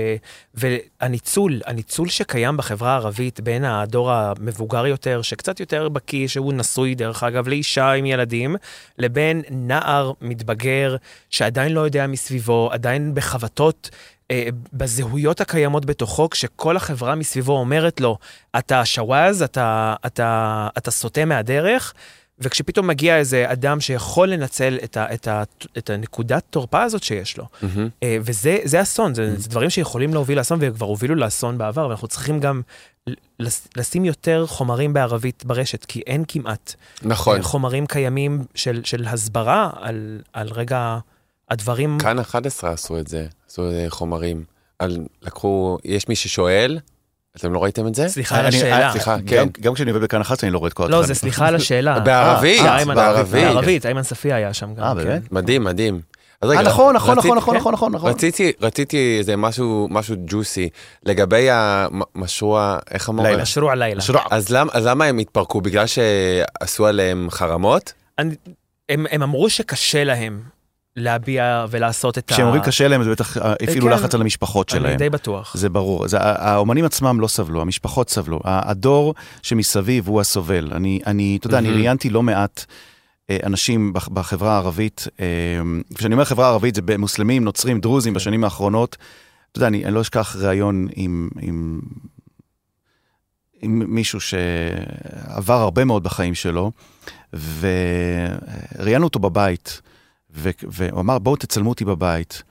והניצול, הניצול שקיים בחברה הערבית בין הדור המבוגר יותר, שקצת יותר בקיא, שהוא נשוי, דרך אגב, לאישה עם ילדים, לבין נער מתבגר שעדיין לא יודע מסביבו, עדיין בחבטות אה, בזהויות הקיימות בתוכו, כשכל החברה מסביבו אומרת לו, אתה שוואז, אתה, אתה, אתה סוטה מהדרך, וכשפתאום מגיע איזה אדם שיכול לנצל את, ה, את, ה, את הנקודת תורפה הזאת שיש לו. אה, וזה זה אסון, זה, זה דברים שיכולים להוביל לאסון, וכבר הובילו לאסון בעבר, ואנחנו צריכים גם לשים יותר חומרים בערבית ברשת, כי אין כמעט נכון. אה, חומרים קיימים של, של הסברה על, על רגע הדברים. כאן 11 עשו את זה, עשו אה, חומרים. על, לקחו, יש מי ששואל, אתם לא ראיתם את זה? סליחה על אני- השאלה. אה, סליחה, גם, כן. גם כשאני עובד בכאן 11 אני לא רואה את כל לא, התכנים. זה סליחה על השאלה. בערבית, אה, בערבית. בערבית, איימן ספיה היה שם גם. אה, כן. באמת? מדהים, מדהים. אז אה, רגע, נכון, נכון, נכון, נכון. נכון, נכון, נכון. רציתי, רציתי איזה משהו, משהו ג'וסי, לגבי המשרוע, איך אמרו? לילה. אשרו הלילה. שרוע. אז למה, אז למה הם התפרקו? בגלל שעשו עליהם חרמות? אני- הם הם אמרו שקשה להם להביע ולעשות את ה... כשהם אומרים קשה להם זה בטח אה, הפעילו כן. לחץ על המשפחות אני שלהם. די בטוח. זה ברור. זה, האומנים עצמם לא סבלו, המשפחות סבלו. הדור שמסביב הוא הסובל. אני, אני, אתה יודע, אני מהמם. ראיינתי לא מעט אה, אנשים בח- בחברה הערבית. אה, כשאני אומר חברה ערבית, זה מוסלמים, נוצרים, דרוזים בשנים האחרונות. אתה יודע, אני, אני לא אשכח ראיון עם, עם, עם מישהו שעבר הרבה מאוד בחיים שלו, וראיינו אותו בבית, והוא אמר, בואו תצלמו אותי בבית.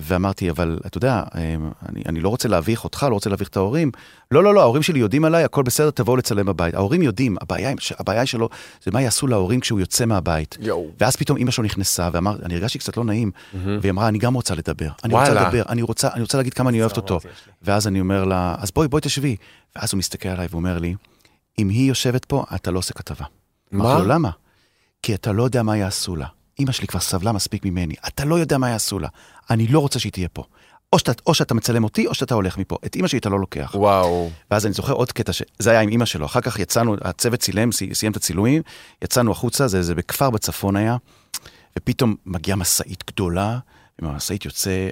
ואמרתי, אבל אתה יודע, אני, אני לא רוצה להביך אותך, לא רוצה להביך את ההורים. לא, לא, לא, ההורים שלי יודעים עליי, הכל בסדר, תבואו לצלם בבית. ההורים יודעים, הבעיה, הבעיה שלו זה מה יעשו להורים כשהוא יוצא מהבית. יואו. ואז פתאום אימא שלו נכנסה ואמר, אני הרגשתי קצת לא נעים, והיא אמרה, אני גם רוצה לדבר. אני וואלה. רוצה לדבר, אני רוצה, אני רוצה להגיד כמה אני אוהבת אותו. ואז אני אומר לה, אז בואי, בואי תשבי. ואז הוא מסתכל עליי ואומר לי, אם היא יושבת פה, אתה לא עושה כתבה. אמרתי מה? לו, למה? כי אתה לא יודע מה יעשו לה. אמא שלי כבר סבלה מספיק ממני, אתה לא יודע מה יעשו לה. אני לא רוצה שהיא תהיה פה. או שאתה, או שאתה מצלם אותי, או שאתה הולך מפה. את אמא שלי אתה לא לוקח. וואו. ואז אני זוכר עוד קטע, שזה היה עם אמא שלו. אחר כך יצאנו, הצוות צילם, סי- סיים את הצילומים, יצאנו החוצה, זה, זה בכפר בצפון היה, ופתאום מגיעה משאית גדולה, ומהמשאית יוצא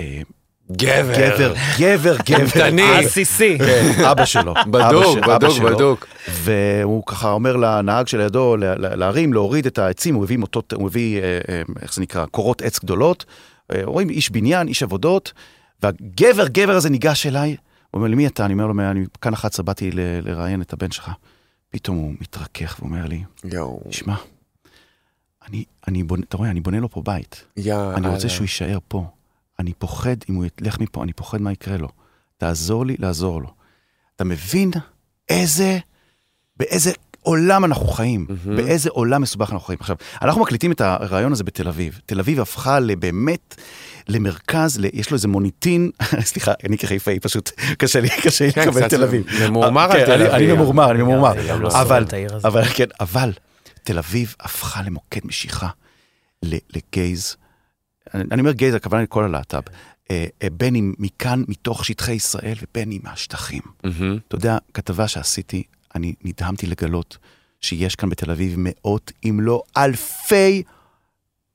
אה, גבר. גבר, גבר, גבר. עסיסי. כן, אבא שלו. בדוק, בדוק. בדוק. והוא ככה אומר לנהג שלידו ל- ל- להרים, להוריד את העצים, הוא הביא מוטות, הוא הביא, אה, אה, איך זה נקרא, קורות עץ גדולות. אה, רואים איש בניין, איש עבודות, והגבר, גבר הזה ניגש אליי, הוא אומר לי, מי אתה? אני אומר לו, אני כאן 11 באתי לראיין את הבן שלך. פתאום הוא מתרכך ואומר לי, יואו. שמע, אני, אני בונה, אתה רואה, אני בונה לו פה בית. יאללה. אני רוצה שהוא יישאר פה. אני פוחד, אם הוא ילך מפה, אני פוחד מה יקרה לו. תעזור לי לעזור לו. אתה מבין איזה, באיזה עולם אנחנו חיים, מהמם. באיזה עולם מסובך אנחנו חיים. עכשיו, אנחנו מקליטים את הרעיון הזה בתל אביב. תל אביב הפכה לבאמת, למרכז, ל- יש לו איזה מוניטין, סליחה, אני כחיפאי פשוט, קשה לי, קשה לי כן, לקבל תל אביב. ממורמר כן, על תל אני- אביב. אני ממורמר, אני ממורמר. לא אבל. אבל, כן, אבל תל אביב הפכה למוקד משיכה ל- לגייז. אני אני אומר גייז, הכוונה לכל הלהט"ב. אה, אה, בין אם מכאן, מתוך שטחי ישראל, ובין אם מהשטחים. אתה יודע, כתבה שעשיתי אני נדהמתי לגלות שיש כאן בתל אביב מאות, אם לא אלפי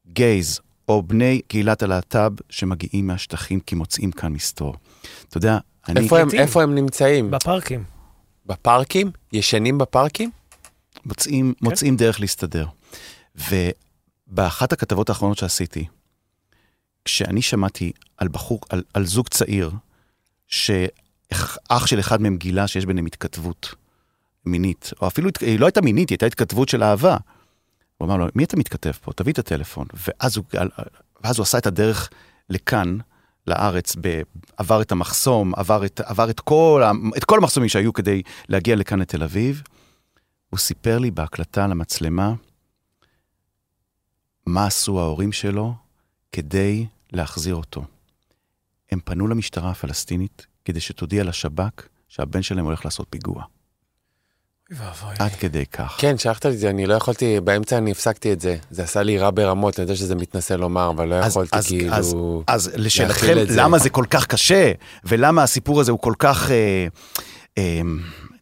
גייז, או בני קהילת הלהט"ב שמגיעים מהשטחים כי מוצאים כאן מסתור. אתה יודע, אני... איפה הם. איפה הם נמצאים? בפארקים. בפארקים? ישנים בפארקים? מוצאים, כן. מוצאים דרך להסתדר. ובאחת הכתבות האחרונות שעשיתי, כשאני שמעתי על בחור, על, על זוג צעיר, שאח של אחד מהם גילה שיש ביניהם התכתבות מינית, או אפילו, היא לא הייתה מינית, היא הייתה התכתבות של אהבה. הוא אמר לו, מי אתה מתכתב פה? תביא את הטלפון. ואז הוא, ואז הוא עשה את הדרך לכאן, לארץ, עבר את המחסום, עבר, את, עבר את, כל, את כל המחסומים שהיו כדי להגיע לכאן לתל אביב. הוא סיפר לי בהקלטה למצלמה מה עשו ההורים שלו כדי להחזיר אותו. הם פנו למשטרה הפלסטינית כדי שתודיע לשב"כ שהבן שלהם הולך לעשות פיגוע. ואבוי. עד כדי כך. כן, שלחת לי את זה, אני לא יכולתי, באמצע אני הפסקתי את זה. זה עשה לי רע ברמות, אני יודע שזה מתנשא לומר, אבל לא אז- יכולתי אז- כאילו... אז- אז לשאלתכם. למה זה כל כך קשה, ולמה הסיפור הזה הוא כל כך אה, אה,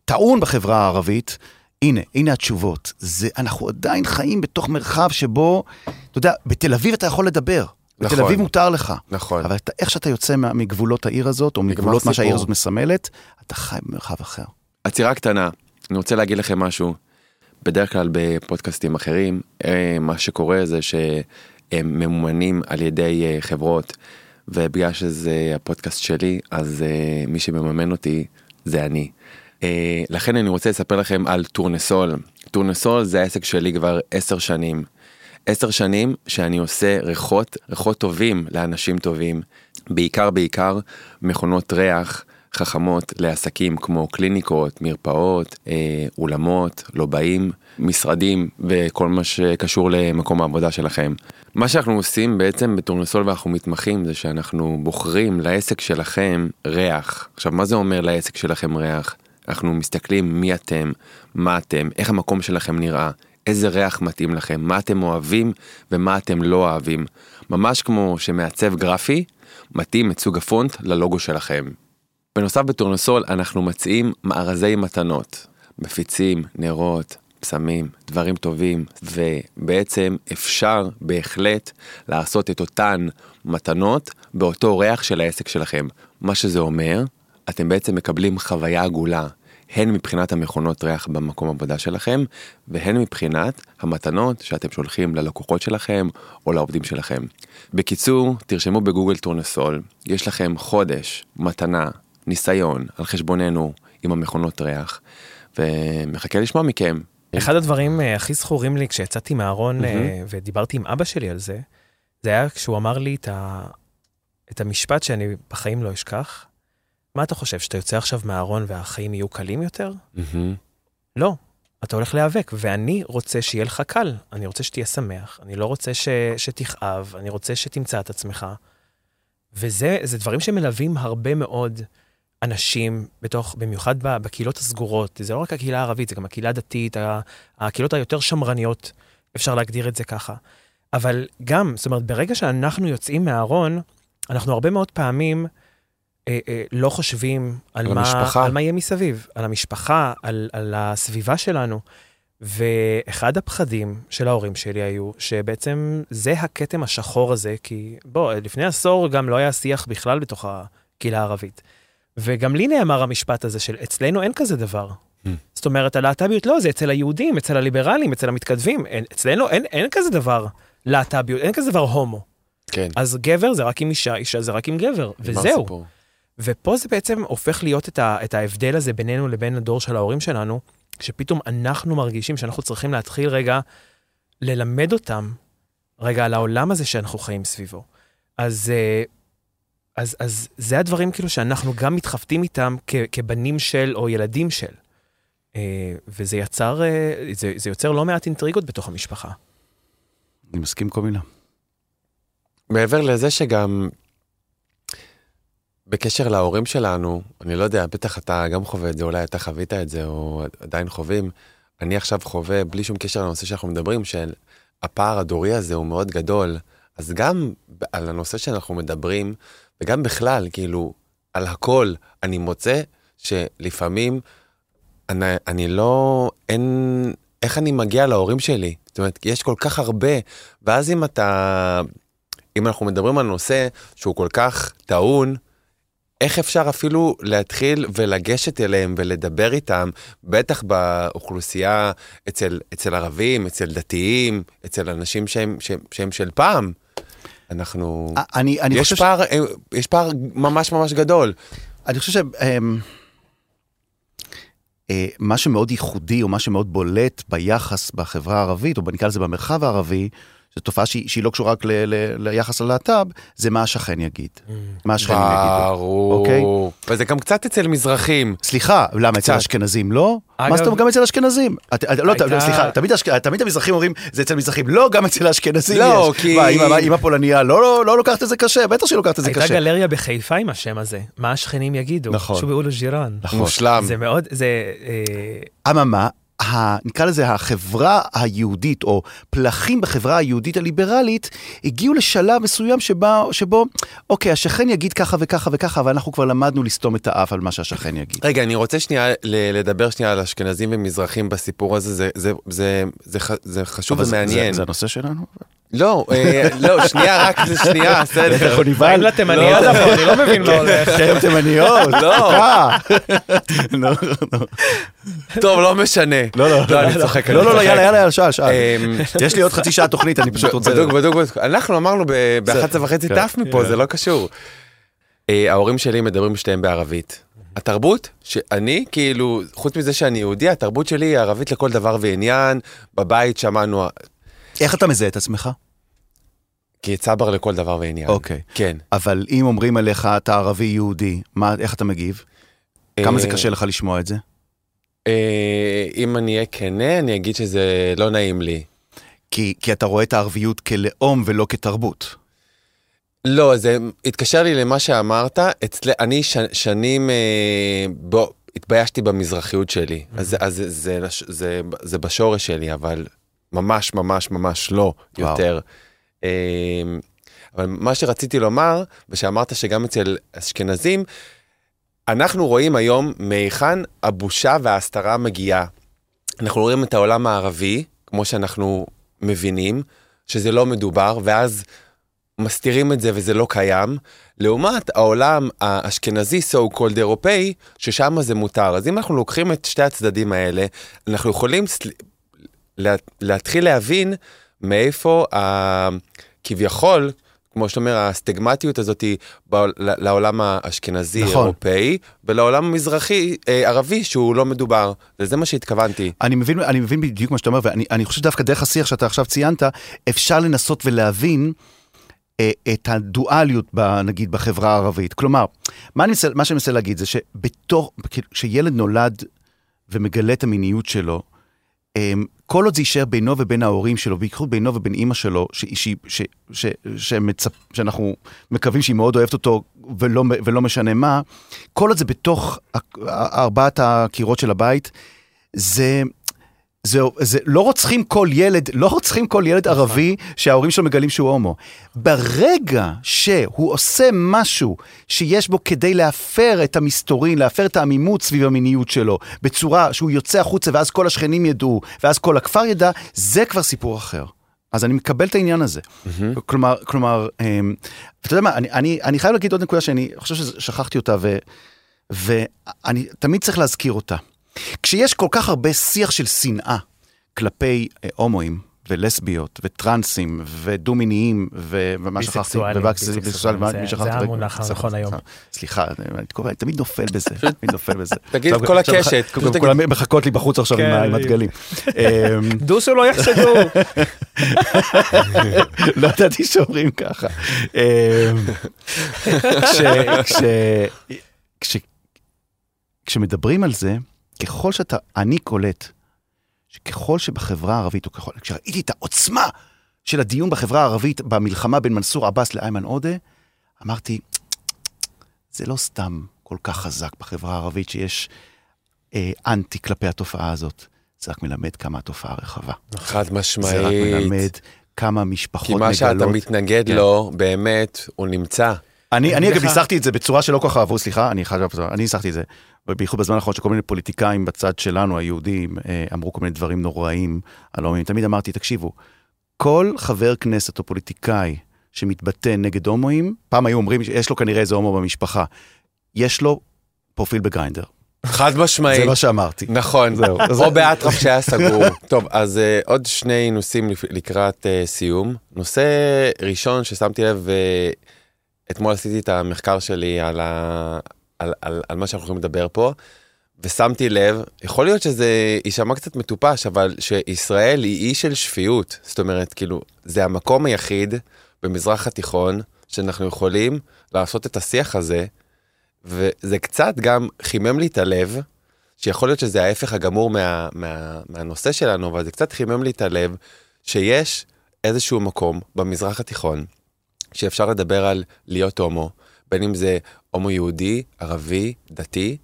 טעון בחברה הערבית, הנה, הנה התשובות. זה, אנחנו עדיין חיים בתוך מרחב שבו, אתה יודע, בתל אביב אתה יכול לדבר. בתל נכון. אביב מותר לך. נכון. אבל אתה, איך שאתה יוצא מה- מגבולות העיר הזאת, או מגבולות מה. שהעיר הזאת מסמלת, אתה חי במרחב אחר. עצירה קטנה, אני רוצה להגיד לכם משהו. בדרך כלל בפודקאסטים אחרים, אה, מה שקורה זה שהם ממומנים על ידי אה, חברות, ובגלל שזה הפודקאסט שלי, אז אה, מי שמממן אותי זה אני. לכן אני רוצה לספר לכם על טורנסול. טורנסול זה העסק שלי כבר עשר שנים. עשר שנים שאני עושה ריחות, ריחות טובים לאנשים טובים, בעיקר בעיקר מכונות ריח חכמות לעסקים כמו קליניקות, מרפאות, אה, אולמות, לוביים, משרדים וכל מה שקשור למקום העבודה שלכם. מה שאנחנו עושים בעצם בטורנסול ואנחנו מתמחים זה שאנחנו בוחרים לעסק שלכם ריח. עכשיו מה זה אומר לעסק שלכם ריח? אנחנו מסתכלים מי אתם, מה אתם, איך המקום שלכם נראה, איזה ריח מתאים לכם, מה אתם אוהבים ומה אתם לא אוהבים. ממש כמו שמעצב גרפי מתאים את סוג הפונט ללוגו שלכם. בנוסף בטורנסול אנחנו מציעים מארזי מתנות, מפיצים, נרות, פסמים, דברים טובים, ובעצם אפשר בהחלט לעשות את אותן מתנות באותו ריח של העסק שלכם. מה שזה אומר, אתם בעצם מקבלים חוויה עגולה, הן מבחינת המכונות ריח במקום עבודה שלכם, והן מבחינת המתנות שאתם שולחים ללקוחות שלכם או לעובדים שלכם. בקיצור, תרשמו בגוגל טורנסול, יש לכם חודש, מתנה, ניסיון על חשבוננו עם המכונות ריח, ומחכה לשמוע מכם. אחד הדברים אה, הכי זכורים לי כשיצאתי מהארון אה, ודיברתי עם אבא שלי על זה, זה היה כשהוא אמר לי את, ה... את המשפט שאני בחיים לא אשכח. מה אתה חושב, שאתה יוצא עכשיו מהארון והחיים יהיו קלים יותר? מהמם. לא. אתה הולך להיאבק, ואני רוצה שיהיה לך קל. אני רוצה שתהיה שמח, אני לא רוצה ש... שתכאב, אני רוצה שתמצא את עצמך. וזה זה דברים שמלווים הרבה מאוד אנשים בתוך, במיוחד בקהילות הסגורות. זה לא רק הקהילה הערבית, זה גם הקהילה הדתית, הקהילות היותר שמרניות, אפשר להגדיר את זה ככה. אבל גם, זאת אומרת, ברגע שאנחנו יוצאים מהארון, אנחנו הרבה מאוד פעמים אה, אה, לא חושבים על, על מה, המשפחה. על מה יהיה מסביב, על המשפחה, על, על הסביבה שלנו. ואחד הפחדים של ההורים שלי היו, שבעצם זה הכתם השחור הזה, כי בוא, לפני עשור גם לא היה שיח בכלל בתוך הקהילה הערבית. וגם לי נאמר המשפט הזה של אצלנו אין כזה דבר. Hmm. זאת אומרת, הלהט"ביות לא, זה אצל היהודים, אצל הליברלים, אצל המתכתבים. אין, אצלנו אין, אין כזה דבר להט"ביות, אין כזה דבר הומו. כן. אז גבר זה רק עם אישה, אישה זה רק עם גבר, וזהו. הסיפור. ופה זה בעצם הופך להיות את, ה, את ההבדל הזה בינינו לבין הדור של ההורים שלנו, שפתאום אנחנו מרגישים שאנחנו צריכים להתחיל רגע ללמד אותם רגע על העולם הזה שאנחנו חיים סביבו. אז, אה, אז, אז זה הדברים כאילו שאנחנו גם מתחבטים איתם כ, כבנים של או ילדים של. אה, וזה יצר, אה, זה, זה יוצר לא מעט אינטריגות בתוך המשפחה. אני מסכים כל מילה. מעבר לזה שגם בקשר להורים שלנו, אני לא יודע, בטח אתה גם חווה את זה, אולי אתה חווית את זה, או עדיין חווים. אני עכשיו חווה, בלי שום קשר לנושא שאנחנו מדברים, של הפער הדורי הזה הוא מאוד גדול. אז גם על הנושא שאנחנו מדברים, וגם בכלל, כאילו, על הכל, אני מוצא שלפעמים אני, אני לא, אין, איך אני מגיע להורים שלי? זאת אומרת, יש כל כך הרבה, ואז אם אתה, אם אנחנו מדברים על נושא שהוא כל כך טעון, איך אפשר אפילו להתחיל ולגשת אליהם ולדבר איתם, בטח באוכלוסייה אצל, אצל ערבים, אצל דתיים, אצל אנשים שהם, שהם, שהם של פעם. אנחנו... אני, אני יש, חושב פער, יש פער ממש ממש גדול. אני חושב ש... אה, מה שמאוד ייחודי או מה שמאוד בולט ביחס בחברה הערבית, או נקרא לזה במרחב הערבי, זו תופעה שהיא, שהיא לא קשורה רק ל, ל, ליחס ללהט"ב, זה מה השכן יגיד. Mm. מה השכן יגיד. ברור. אוקיי? וזה גם קצת אצל מזרחים. סליחה, למה אצל אשכנזים לא? אגב... מה זאת אומרת, גם אצל אשכנזים. לא, הייתה... לא, לא, סליחה, תמיד המזרחים אומרים, זה אצל מזרחים. לא, גם אצל האשכנזים לא, יש. לא, כי... אם הפולניה לא לא, לא, לא לוקחת את זה קשה, בטח שהיא לוקחת את זה קשה. הייתה גלריה בחיפה עם השם הזה, מה השכנים יגידו. נכון. שובעו אולו ג'ירן. נכון. מושלם. נכון. זה מאוד, זה... אה, אממה, נקרא לזה החברה היהודית, או פלחים בחברה היהודית הליברלית, הגיעו לשלב מסוים שבה, שבו, אוקיי, השכן יגיד ככה וככה וככה, ואנחנו כבר למדנו לסתום את האף על מה שהשכן יגיד. רגע, אני רוצה שנייה לדבר שנייה על אשכנזים ומזרחים בסיפור הזה, זה, זה, זה, זה, זה חשוב ומעניין. זה- זה הנושא שלנו? לא, אה, לא, שנייה, רק שנייה, בסדר. איך הוא נבהל? באים לתימניה לא. דווקא, אני לא מבין מה הולך. חרם תימניות? לא. אה. לא, לא, טוב, לא משנה. לא, לא, לא, אני צוחק. לא, לא, לא. יאללה, יאללה, יאללה, שאל, שאל. אמ, יש לי עוד חצי שעה תוכנית, אני פשוט רוצה... בדוק, בדוק, בדוק. אנחנו אמרנו ב-11 וחצי כן. טף מפה, זה לא קשור. אה, ההורים שלי מדברים שתיהם בערבית. התרבות, שאני, כאילו, חוץ מזה שאני יהודי, התרבות שלי היא ערבית לכל דבר ועניין. בבית שמענו, איך אתה מזהה את עצמך? כי צבר לכל דבר ועניין. אוקיי. כן. אבל אם אומרים עליך, אתה ערבי יהודי, מה, איך אתה מגיב? כמה זה אה, קשה לך לשמוע את זה? אה, אם אני אהיה כנה, אני אגיד שזה לא נעים לי. כי, כי אתה רואה את הערביות כלאום ולא כתרבות. לא, זה התקשר לי למה שאמרת. אצל... אני ש... שנים אה, בו... התביישתי במזרחיות שלי. אז, אז זה, זה, זה, זה בשורש שלי, אבל ממש ממש ממש לא וואו. יותר. אה, אבל מה שרציתי לומר, ושאמרת שגם אצל אשכנזים, אנחנו רואים היום מהיכן הבושה וההסתרה מגיעה. אנחנו רואים את העולם הערבי, כמו שאנחנו מבינים, שזה לא מדובר, ואז מסתירים את זה וזה לא קיים, לעומת העולם האשכנזי, so called אירופאי, ששם זה מותר. אז אם אנחנו לוקחים את שתי הצדדים האלה, אנחנו יכולים סל... לה... להתחיל להבין מאיפה ה... כביכול, כמו שאתה אומר, הסטיגמטיות הזאת היא בעול... לעולם האשכנזי, נכון. אירופאי, ולעולם המזרחי, אה, ערבי, שהוא לא מדובר. וזה מה שהתכוונתי. אני מבין, אני מבין בדיוק מה שאתה אומר, ואני אני חושב שדווקא דרך השיח שאתה עכשיו ציינת, אפשר לנסות ולהבין אה, את הדואליות, ב, נגיד, בחברה הערבית. כלומר, מה, אני מנסה, מה שאני מנסה להגיד זה שבתור, כאילו, כשילד נולד ומגלה את המיניות שלו, אה, כל עוד זה יישאר בינו ובין ההורים שלו, בייחוד בינו ובין אימא שלו, ש, ש, ש, ש, שמצפ, שאנחנו מקווים שהיא מאוד אוהבת אותו ולא, ולא משנה מה, כל עוד זה בתוך ארבעת הקירות של הבית, זה... זה, זה לא רוצחים כל ילד, לא רוצחים כל ילד ערבי שההורים שלו מגלים שהוא הומו. ברגע שהוא עושה משהו שיש בו כדי להפר את המסתורין, להפר את העמימות סביב המיניות שלו, בצורה שהוא יוצא החוצה ואז כל השכנים ידעו, ואז כל הכפר ידע, זה כבר סיפור אחר. אז אני מקבל את העניין הזה. Mm-hmm. כלומר, כלומר, אמ, ואתה יודע מה, אני, אני, אני חייב להגיד עוד נקודה שאני חושב ששכחתי אותה, ו, ואני תמיד צריך להזכיר אותה. כשיש כל כך הרבה שיח של שנאה כלפי אה, הומואים ולסביות וטרנסים ודו-מיניים ו- ומה שכחתי, ביסקסואלים, וביסקסואלים, זה- זה? המונח סליחה, הנכון היום. סליחה, אני תמיד נופל בזה, תמיד נופל בזה. תגיד עכשיו- כל עכשיו- הקשת, עכשיו פשוט כולם מחכות לי בחוץ עכשיו עם כן, ה- עם בדיוק. הדגלים. אמ, דו שלא יחשדו. לא ידעתי שאומרים ככה. אמ, כש- כש- כש- כשמדברים על זה, ככל שאתה, אני קולט, שככל שבחברה הערבית, או ככל, כשראיתי את העוצמה של הדיון בחברה הערבית במלחמה בין מנסור עבאס לאיימן עודה, אמרתי, זה לא סתם כל כך חזק בחברה הערבית שיש אה, אנטי כלפי התופעה הזאת, זה רק מלמד כמה התופעה רחבה. חד זה רק משמעית. מלמד כמה משפחות כי מגלות. מה שאתה מתנגד כן. לו, באמת, הוא נמצא. אני, אני אגב ניסחתי את זה בצורה שלא כל כך אהבו, סליחה, אני חייב, אני ניסחתי את זה, בייחוד בזמן האחרון שכל מיני פוליטיקאים בצד שלנו, היהודים, אה, אמרו כל מיני דברים נוראים על הומואים. תמיד אמרתי, תקשיבו, כל חבר כנסת או פוליטיקאי שמתבטא נגד הומואים, פעם היו אומרים, יש לו כנראה איזה הומו במשפחה, יש לו פרופיל בגריינדר. חד משמעית. זה מה שאמרתי. נכון, זהו. או באטרף שהיה סגור. טוב, אז uh, עוד שני נושאים לקראת uh, סיום. נושא ראשון ששמתי לב, uh, אתמול עשיתי את המחקר שלי על, ה... על, על, על מה שאנחנו הולכים לדבר פה, ושמתי לב, יכול להיות שזה יישמע קצת מטופש, אבל שישראל היא אי של שפיות. זאת אומרת, כאילו, זה המקום היחיד במזרח התיכון שאנחנו יכולים לעשות את השיח הזה, וזה קצת גם חימם לי את הלב, שיכול להיות שזה ההפך הגמור מה, מה, מהנושא שלנו, אבל זה קצת חימם לי את הלב, שיש איזשהו מקום במזרח התיכון, שאפשר לדבר על להיות הומו, בין אם זה הומו יהודי, ערבי, דתי,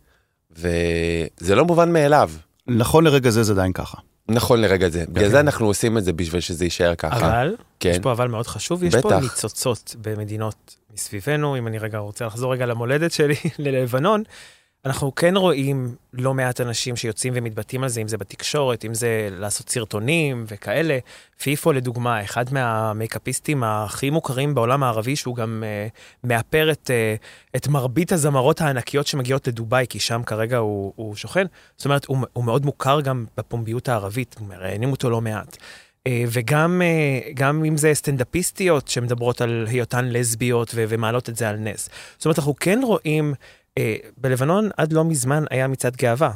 וזה לא מובן מאליו. נכון לרגע זה זה עדיין ככה. נכון לרגע זה. בגלל זה אנחנו עושים את זה בשביל שזה יישאר ככה. אבל, כן. יש פה אבל מאוד חשוב, יש פה בטח. ניצוצות במדינות מסביבנו, אם אני רגע רוצה לחזור רגע למולדת שלי, ללבנון, אנחנו כן רואים לא מעט אנשים שיוצאים ומתבטאים על זה, אם זה בתקשורת, אם זה לעשות סרטונים וכאלה. פיפו לדוגמה, אחד מהמייקאפיסטים הכי מוכרים בעולם הערבי, שהוא גם uh, מאפר את, uh, את מרבית הזמרות הענקיות שמגיעות לדובאי, כי שם כרגע הוא, הוא שוכן. זאת אומרת, הוא, הוא מאוד מוכר גם בפומביות הערבית, מראיינים אותו לא מעט. אה, וגם גם אם זה סטנדאפיסטיות שמדברות על היותן לסביות ו- ומעלות את זה על נס. זאת אומרת, אנחנו כן רואים, בלבנון עד לא מזמן היה מצעד גאווה.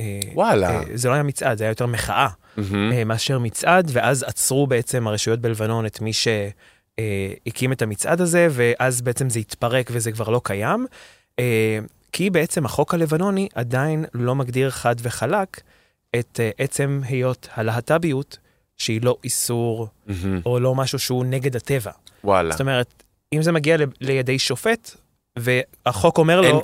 אה, וואלה. אה, זה לא היה מצעד, זה היה יותר מחאה מהמם. אה, מאשר מצעד, ואז עצרו בעצם הרשויות בלבנון את מי שהקים את המצעד הזה, ואז בעצם זה התפרק וזה כבר לא קיים. אה, כי בעצם החוק הלבנוני עדיין לא מגדיר חד וחלק את אה, עצם היות הלהט"ביות, שהיא לא איסור מהמם. או לא משהו שהוא נגד הטבע. וואלה. זאת אומרת, אם זה מגיע לידי שופט, והחוק אומר לו.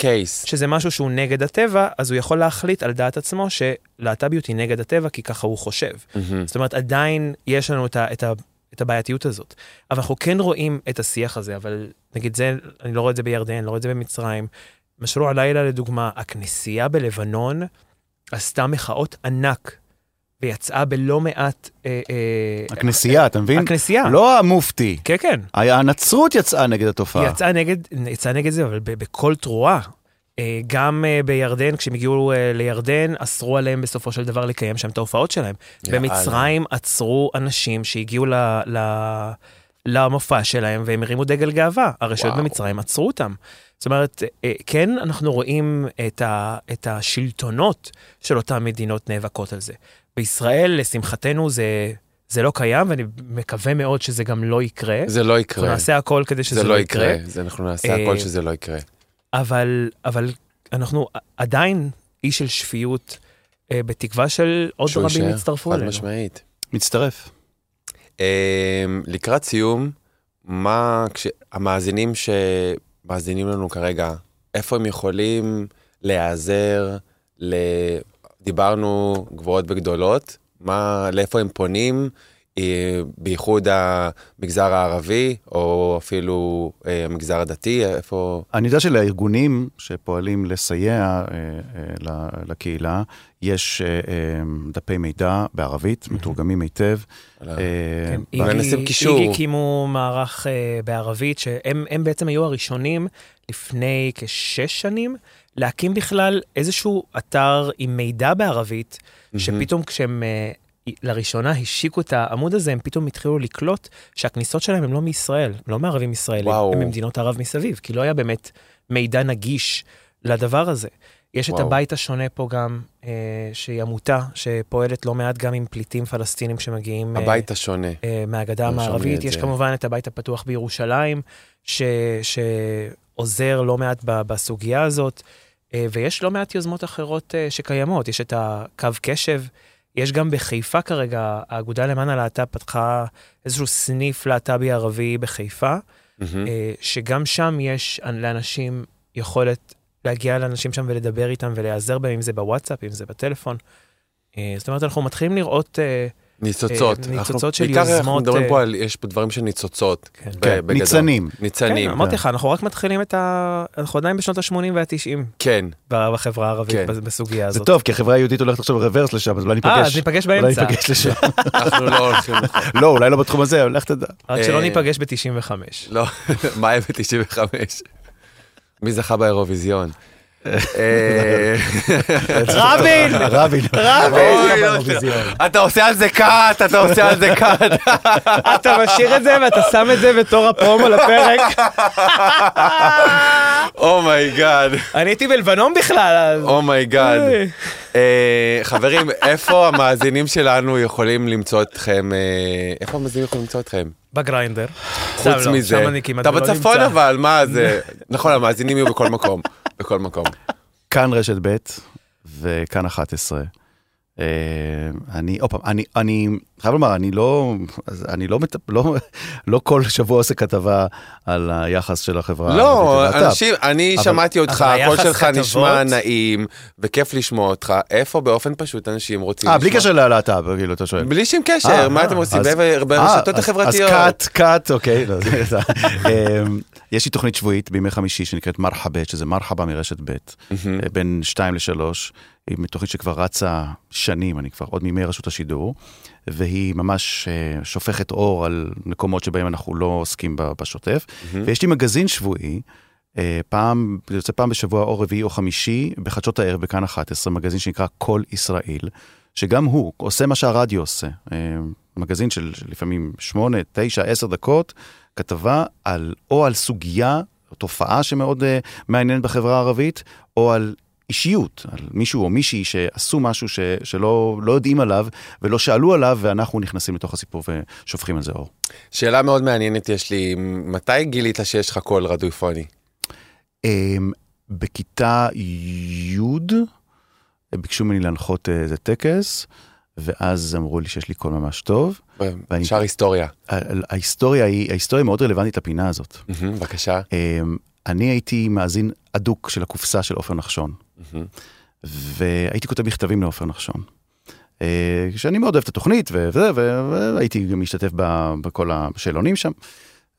שזה משהו שהוא נגד הטבע, אז הוא יכול להחליט על דעת עצמו שלהט"ביות היא נגד הטבע, כי ככה הוא חושב. מהמם. זאת אומרת, עדיין יש לנו את, ה, את, ה, את הבעייתיות הזאת. אבל אנחנו כן רואים את השיח הזה, אבל נגיד זה, אני לא רואה את זה בירדן, לא רואה את זה במצרים. משרו הלילה, לדוגמה, הכנסייה בלבנון עשתה מחאות ענק, ויצאה בלא מעט... אה, אה, הכנסייה, אתה מבין? הכנסייה. לא המופתי. כן, כן. הנצרות יצאה נגד התופעה. יצאה נגד, יצאה נגד זה, אבל בקול תרועה. אה, גם בירדן, כשהם הגיעו לירדן, אסרו עליהם בסופו של דבר לקיים שם את ההופעות שלהם. במצרים עצרו אנשים שהגיעו ל, ל, למופע שלהם והם הרימו דגל גאווה. הרשויות וואו. במצרים עצרו אותם. זאת אומרת, כן, אנחנו רואים את, ה, את השלטונות של אותן מדינות נאבקות על זה. בישראל, לשמחתנו, זה, זה לא קיים, ואני מקווה מאוד שזה גם לא יקרה. זה לא אנחנו יקרה. נעשה הכל כדי שזה זה לא יקרה. זה אנחנו נעשה אה, הכל שזה לא יקרה. אבל, אבל אנחנו עדיין אי של שפיות, אה, בתקווה של עוד שהוא רבים יישאר, יצטרפו חד אלינו. משמעית. מצטרף. אמ, לקראת סיום, מה, כשהמאזינים שמאזינים לנו כרגע, איפה הם יכולים להיעזר, ל... דיברנו גבוהות וגדולות, מה, לאיפה הם פונים, אה, בייחוד המגזר הערבי, או אפילו אה, המגזר הדתי, איפה... אני יודע שלארגונים שפועלים לסייע אה, אה, לקהילה, יש אה, אה, דפי מידע בערבית, מתורגמים היטב. אה, כן, איגי- קישור. איגי הקימו מערך אה, בערבית, שהם הם בעצם היו הראשונים לפני כשש שנים להקים בכלל איזשהו אתר עם מידע בערבית, שפתאום כשהם אה, לראשונה השיקו את העמוד הזה, הם פתאום התחילו לקלוט שהכניסות שלהם הם לא מישראל, לא מערבים ישראלים. הם ממדינות ערב מסביב, כי לא היה באמת מידע נגיש לדבר הזה. יש את וואו. הבית השונה פה גם, אה, שהיא עמותה שפועלת לא מעט גם עם פליטים פלסטינים שמגיעים... אה, הבית השונה. אה, מהגדה לי המערבית. את יש זה. כמובן את הבית הפתוח בירושלים, ש, שעוזר לא מעט בסוגיה הזאת, ויש לא מעט יוזמות אחרות אה, שקיימות. יש את הקו קשב, יש גם בחיפה כרגע, האגודה למען הלהט"ב פתחה איזשהו סניף להט"בי ערבי בחיפה. אה, שגם שם יש לאנשים יכולת להגיע לאנשים שם ולדבר איתם ולהיעזר בהם, אם זה בוואטסאפ, אם זה בטלפון. אה, זאת אומרת, אנחנו מתחילים לראות אה, ניצוצות. אה, ניצוצות אנחנו- של בעיקר אנחנו יוזמות, מדברים אה, פה על, יש פה דברים של ניצוצות. כן. כן. ניצנים. ניצנים. כן, אמרתי לך, אנחנו רק מתחילים את ה... אנחנו עדיין בשנות ה-80 וה-90 כן. בחברה הערבית כן. בס- בסוגיה זה הזאת. טוב, כי החברה היהודית הולכת עכשיו רוורס לשם, אז אולי ניפגש. אה, אז ניפגש אולי באמצע. ניפגש לשם. אנחנו לא הולכים... לא, אולי לא בתחום הזה, אבל לך תדע. רק שלא אה, ניפגש ב-95. לא, מה היה ב-95? מי זכה באירוויזיון? רבין! רבין. לא, אתה עושה על זה קאט, אתה עושה על זה קאט. אתה משאיר את זה ואתה שם את זה בתור הפרומו לפרק. oh my god, אני הייתי בלבנון בכלל, אז... oh my god. אוי. אה, חברים, איפה המאזינים שלנו יכולים למצוא אתכם? אה, איפה המאזינים יכולים למצוא אתכם? ב Grindr. חוץ לא, מזה, אתה בצפון. אבל, מה זה? נכון, המאזינים יהיו בכל מקום. בכל מקום. כאן רשת ב' וכאן 11. אה, אני, עוד פעם, אני, אני חייב לומר, אני לא, אני לא, מטפ- לא, לא כל שבוע עושה כתבה על היחס של החברה. לא, הערבית ללהט"ב. אנשים, אני אבל- שמעתי אותך, הקול שלך כתבות- נשמע נעים, וכיף לשמוע אותך. איפה באופן פשוט אנשים רוצים אה, לשמוע? בלי קשר ללהט"ב, כאילו, אתה שואל. בלי שום אה, קשר, מה אה, אתם עושים אז- ב- ברשתות אה, אז- החברתיות? אז קאט, קאט, אוקיי. לא, זה- זה- אמ, יש לי תוכנית שבועית בימי חמישי שנקראת מרחבה, שזה מרחבה מרשת ב'. אה, בין שתיים לשלוש, היא תוכנית שכבר רצה שנים, אני כבר עוד מימי רשות השידור, והיא ממש אה, שופכת אור על מקומות שבהם אנחנו לא עוסקים בשוטף. מהמם. ויש לי מגזין שבועי, אה, פעם, זה יוצא פעם בשבוע או רביעי או חמישי, בחדשות הערב בכאן 11, מגזין שנקרא כל ישראל, שגם הוא עושה מה שהרדיו עושה. אה, מגזין של לפעמים שמונה, תשע, עשר דקות, כתבה על, או על סוגיה, תופעה שמאוד אה, מעניינת בחברה הערבית, או על אישיות, על מישהו או מישהי שעשו משהו ש, שלא לא יודעים עליו ולא שאלו עליו, ואנחנו נכנסים לתוך הסיפור ושופכים על זה אור. שאלה מאוד מעניינת יש לי, מתי גילית שיש לך קול רדיופוני? אמ, בכיתה י' ביקשו ממני להנחות אה, איזה טקס, ואז אמרו לי שיש לי קול ממש טוב. ואני- שער היסטוריה. ה- ההיסטוריה היא, ההיסטוריה מאוד רלוונטית לפינה הזאת. בבקשה. אמ, אני הייתי מאזין אדוק של הקופסה של עופר נחשון. והייתי כותב מכתבים לעופר נחשון. אה, שאני מאוד אוהב את התוכנית, והייתי גם משתתף בכל השאלונים שם.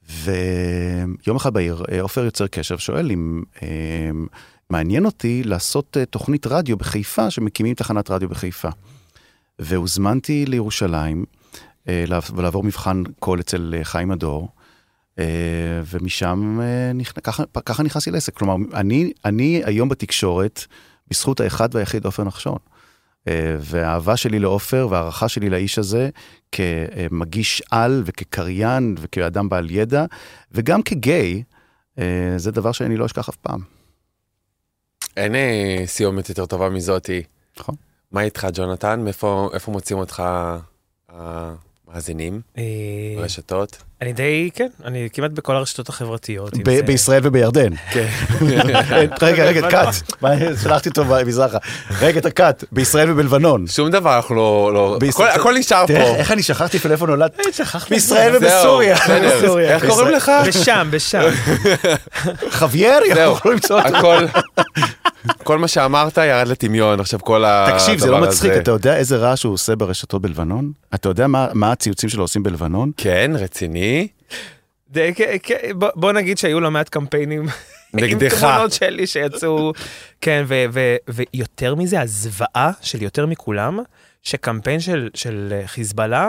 ויום אחד בעיר, אה, עופר יוצר קשר ושואל אם אה, מעניין אותי לעשות תוכנית רדיו בחיפה, שמקימים תחנת רדיו בחיפה. והוזמנתי לירושלים, לעב- ולעבור מבחן קול אצל חיים הדור, ומשם אה, ככה, ככה נכנסתי לעסק. כלומר, אני, אני היום בתקשורת, בזכות האחד והיחיד עופר נחשון. אה, והאהבה שלי לעופר וההערכה שלי לאיש הזה כמגיש על וכקריין וכאדם בעל ידע, וגם כגיי, אה, זה דבר שאני לא אשכח אף פעם. אין אה, סיומת יותר טובה מזאתי. נכון. מה איתך, ג'ונתן? מאיפה איפה מוצאים אותך המאזינים? אה, ברשתות? אני די, כן, אני כמעט בכל הרשתות החברתיות. בישראל ובירדן. כן. רגע, רגע. קאט. שלחתי אותו מזרחה. רגע, אתה קאט. בישראל ובלבנון. שום דבר, אנחנו לא... לא- הכל- נשאר תראה פה. איך אני שכחתי אפילו איפה נולד. שכחתי. בישראל ובסוריה. איך קוראים לך? בשם, בשם. אנחנו יכולים למצוא אותו. הכל... כל מה שאמרת ירד לטמיון, עכשיו כל הדבר הזה. תקשיב, זה לא מצחיק, אתה יודע איזה רעש הוא עושה ברשתות בלבנון? אתה יודע מה מה הציוצים שלו עושים בלבנון? כן, רציני? די, כן, כן, בוא- בוא נגיד שהיו לא מעט קמפיינים. נגדך. עם תמונות שלי שיצאו, כן, ו- ו- ויותר מזה, הזוועה של יותר מכולם, שקמפיין של, של אה, חיזבאללה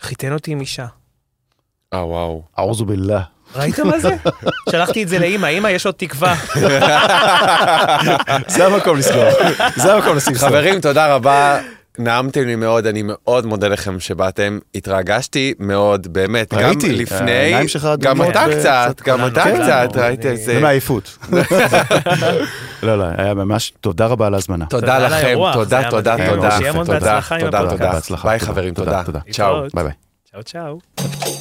חיתן אותי עם אישה. אה, וואו. אעוזו בללה. ראית מה זה? שלחתי את זה לאימא, אימא, יש עוד תקווה. זה המקום לסגור. זה המקום סוף. חברים, תודה רבה. נעמתם לי מאוד, אני מאוד מודה לכם שבאתם. התרגשתי מאוד, באמת. ראיתי, גם לפני, גם אתה ו- קצת, גם אתה כולנו. קצת, אני- ראית איזה... זה מעייפות. לא, לא, היה ממש, תודה רבה על ההזמנה. תודה לכם, תודה, תודה. תודה. תודה, תודה. תודה. ביי תודה, חברים, תודה, תודה. תודה. צ'או. ביי ביי. צ'או צ'או.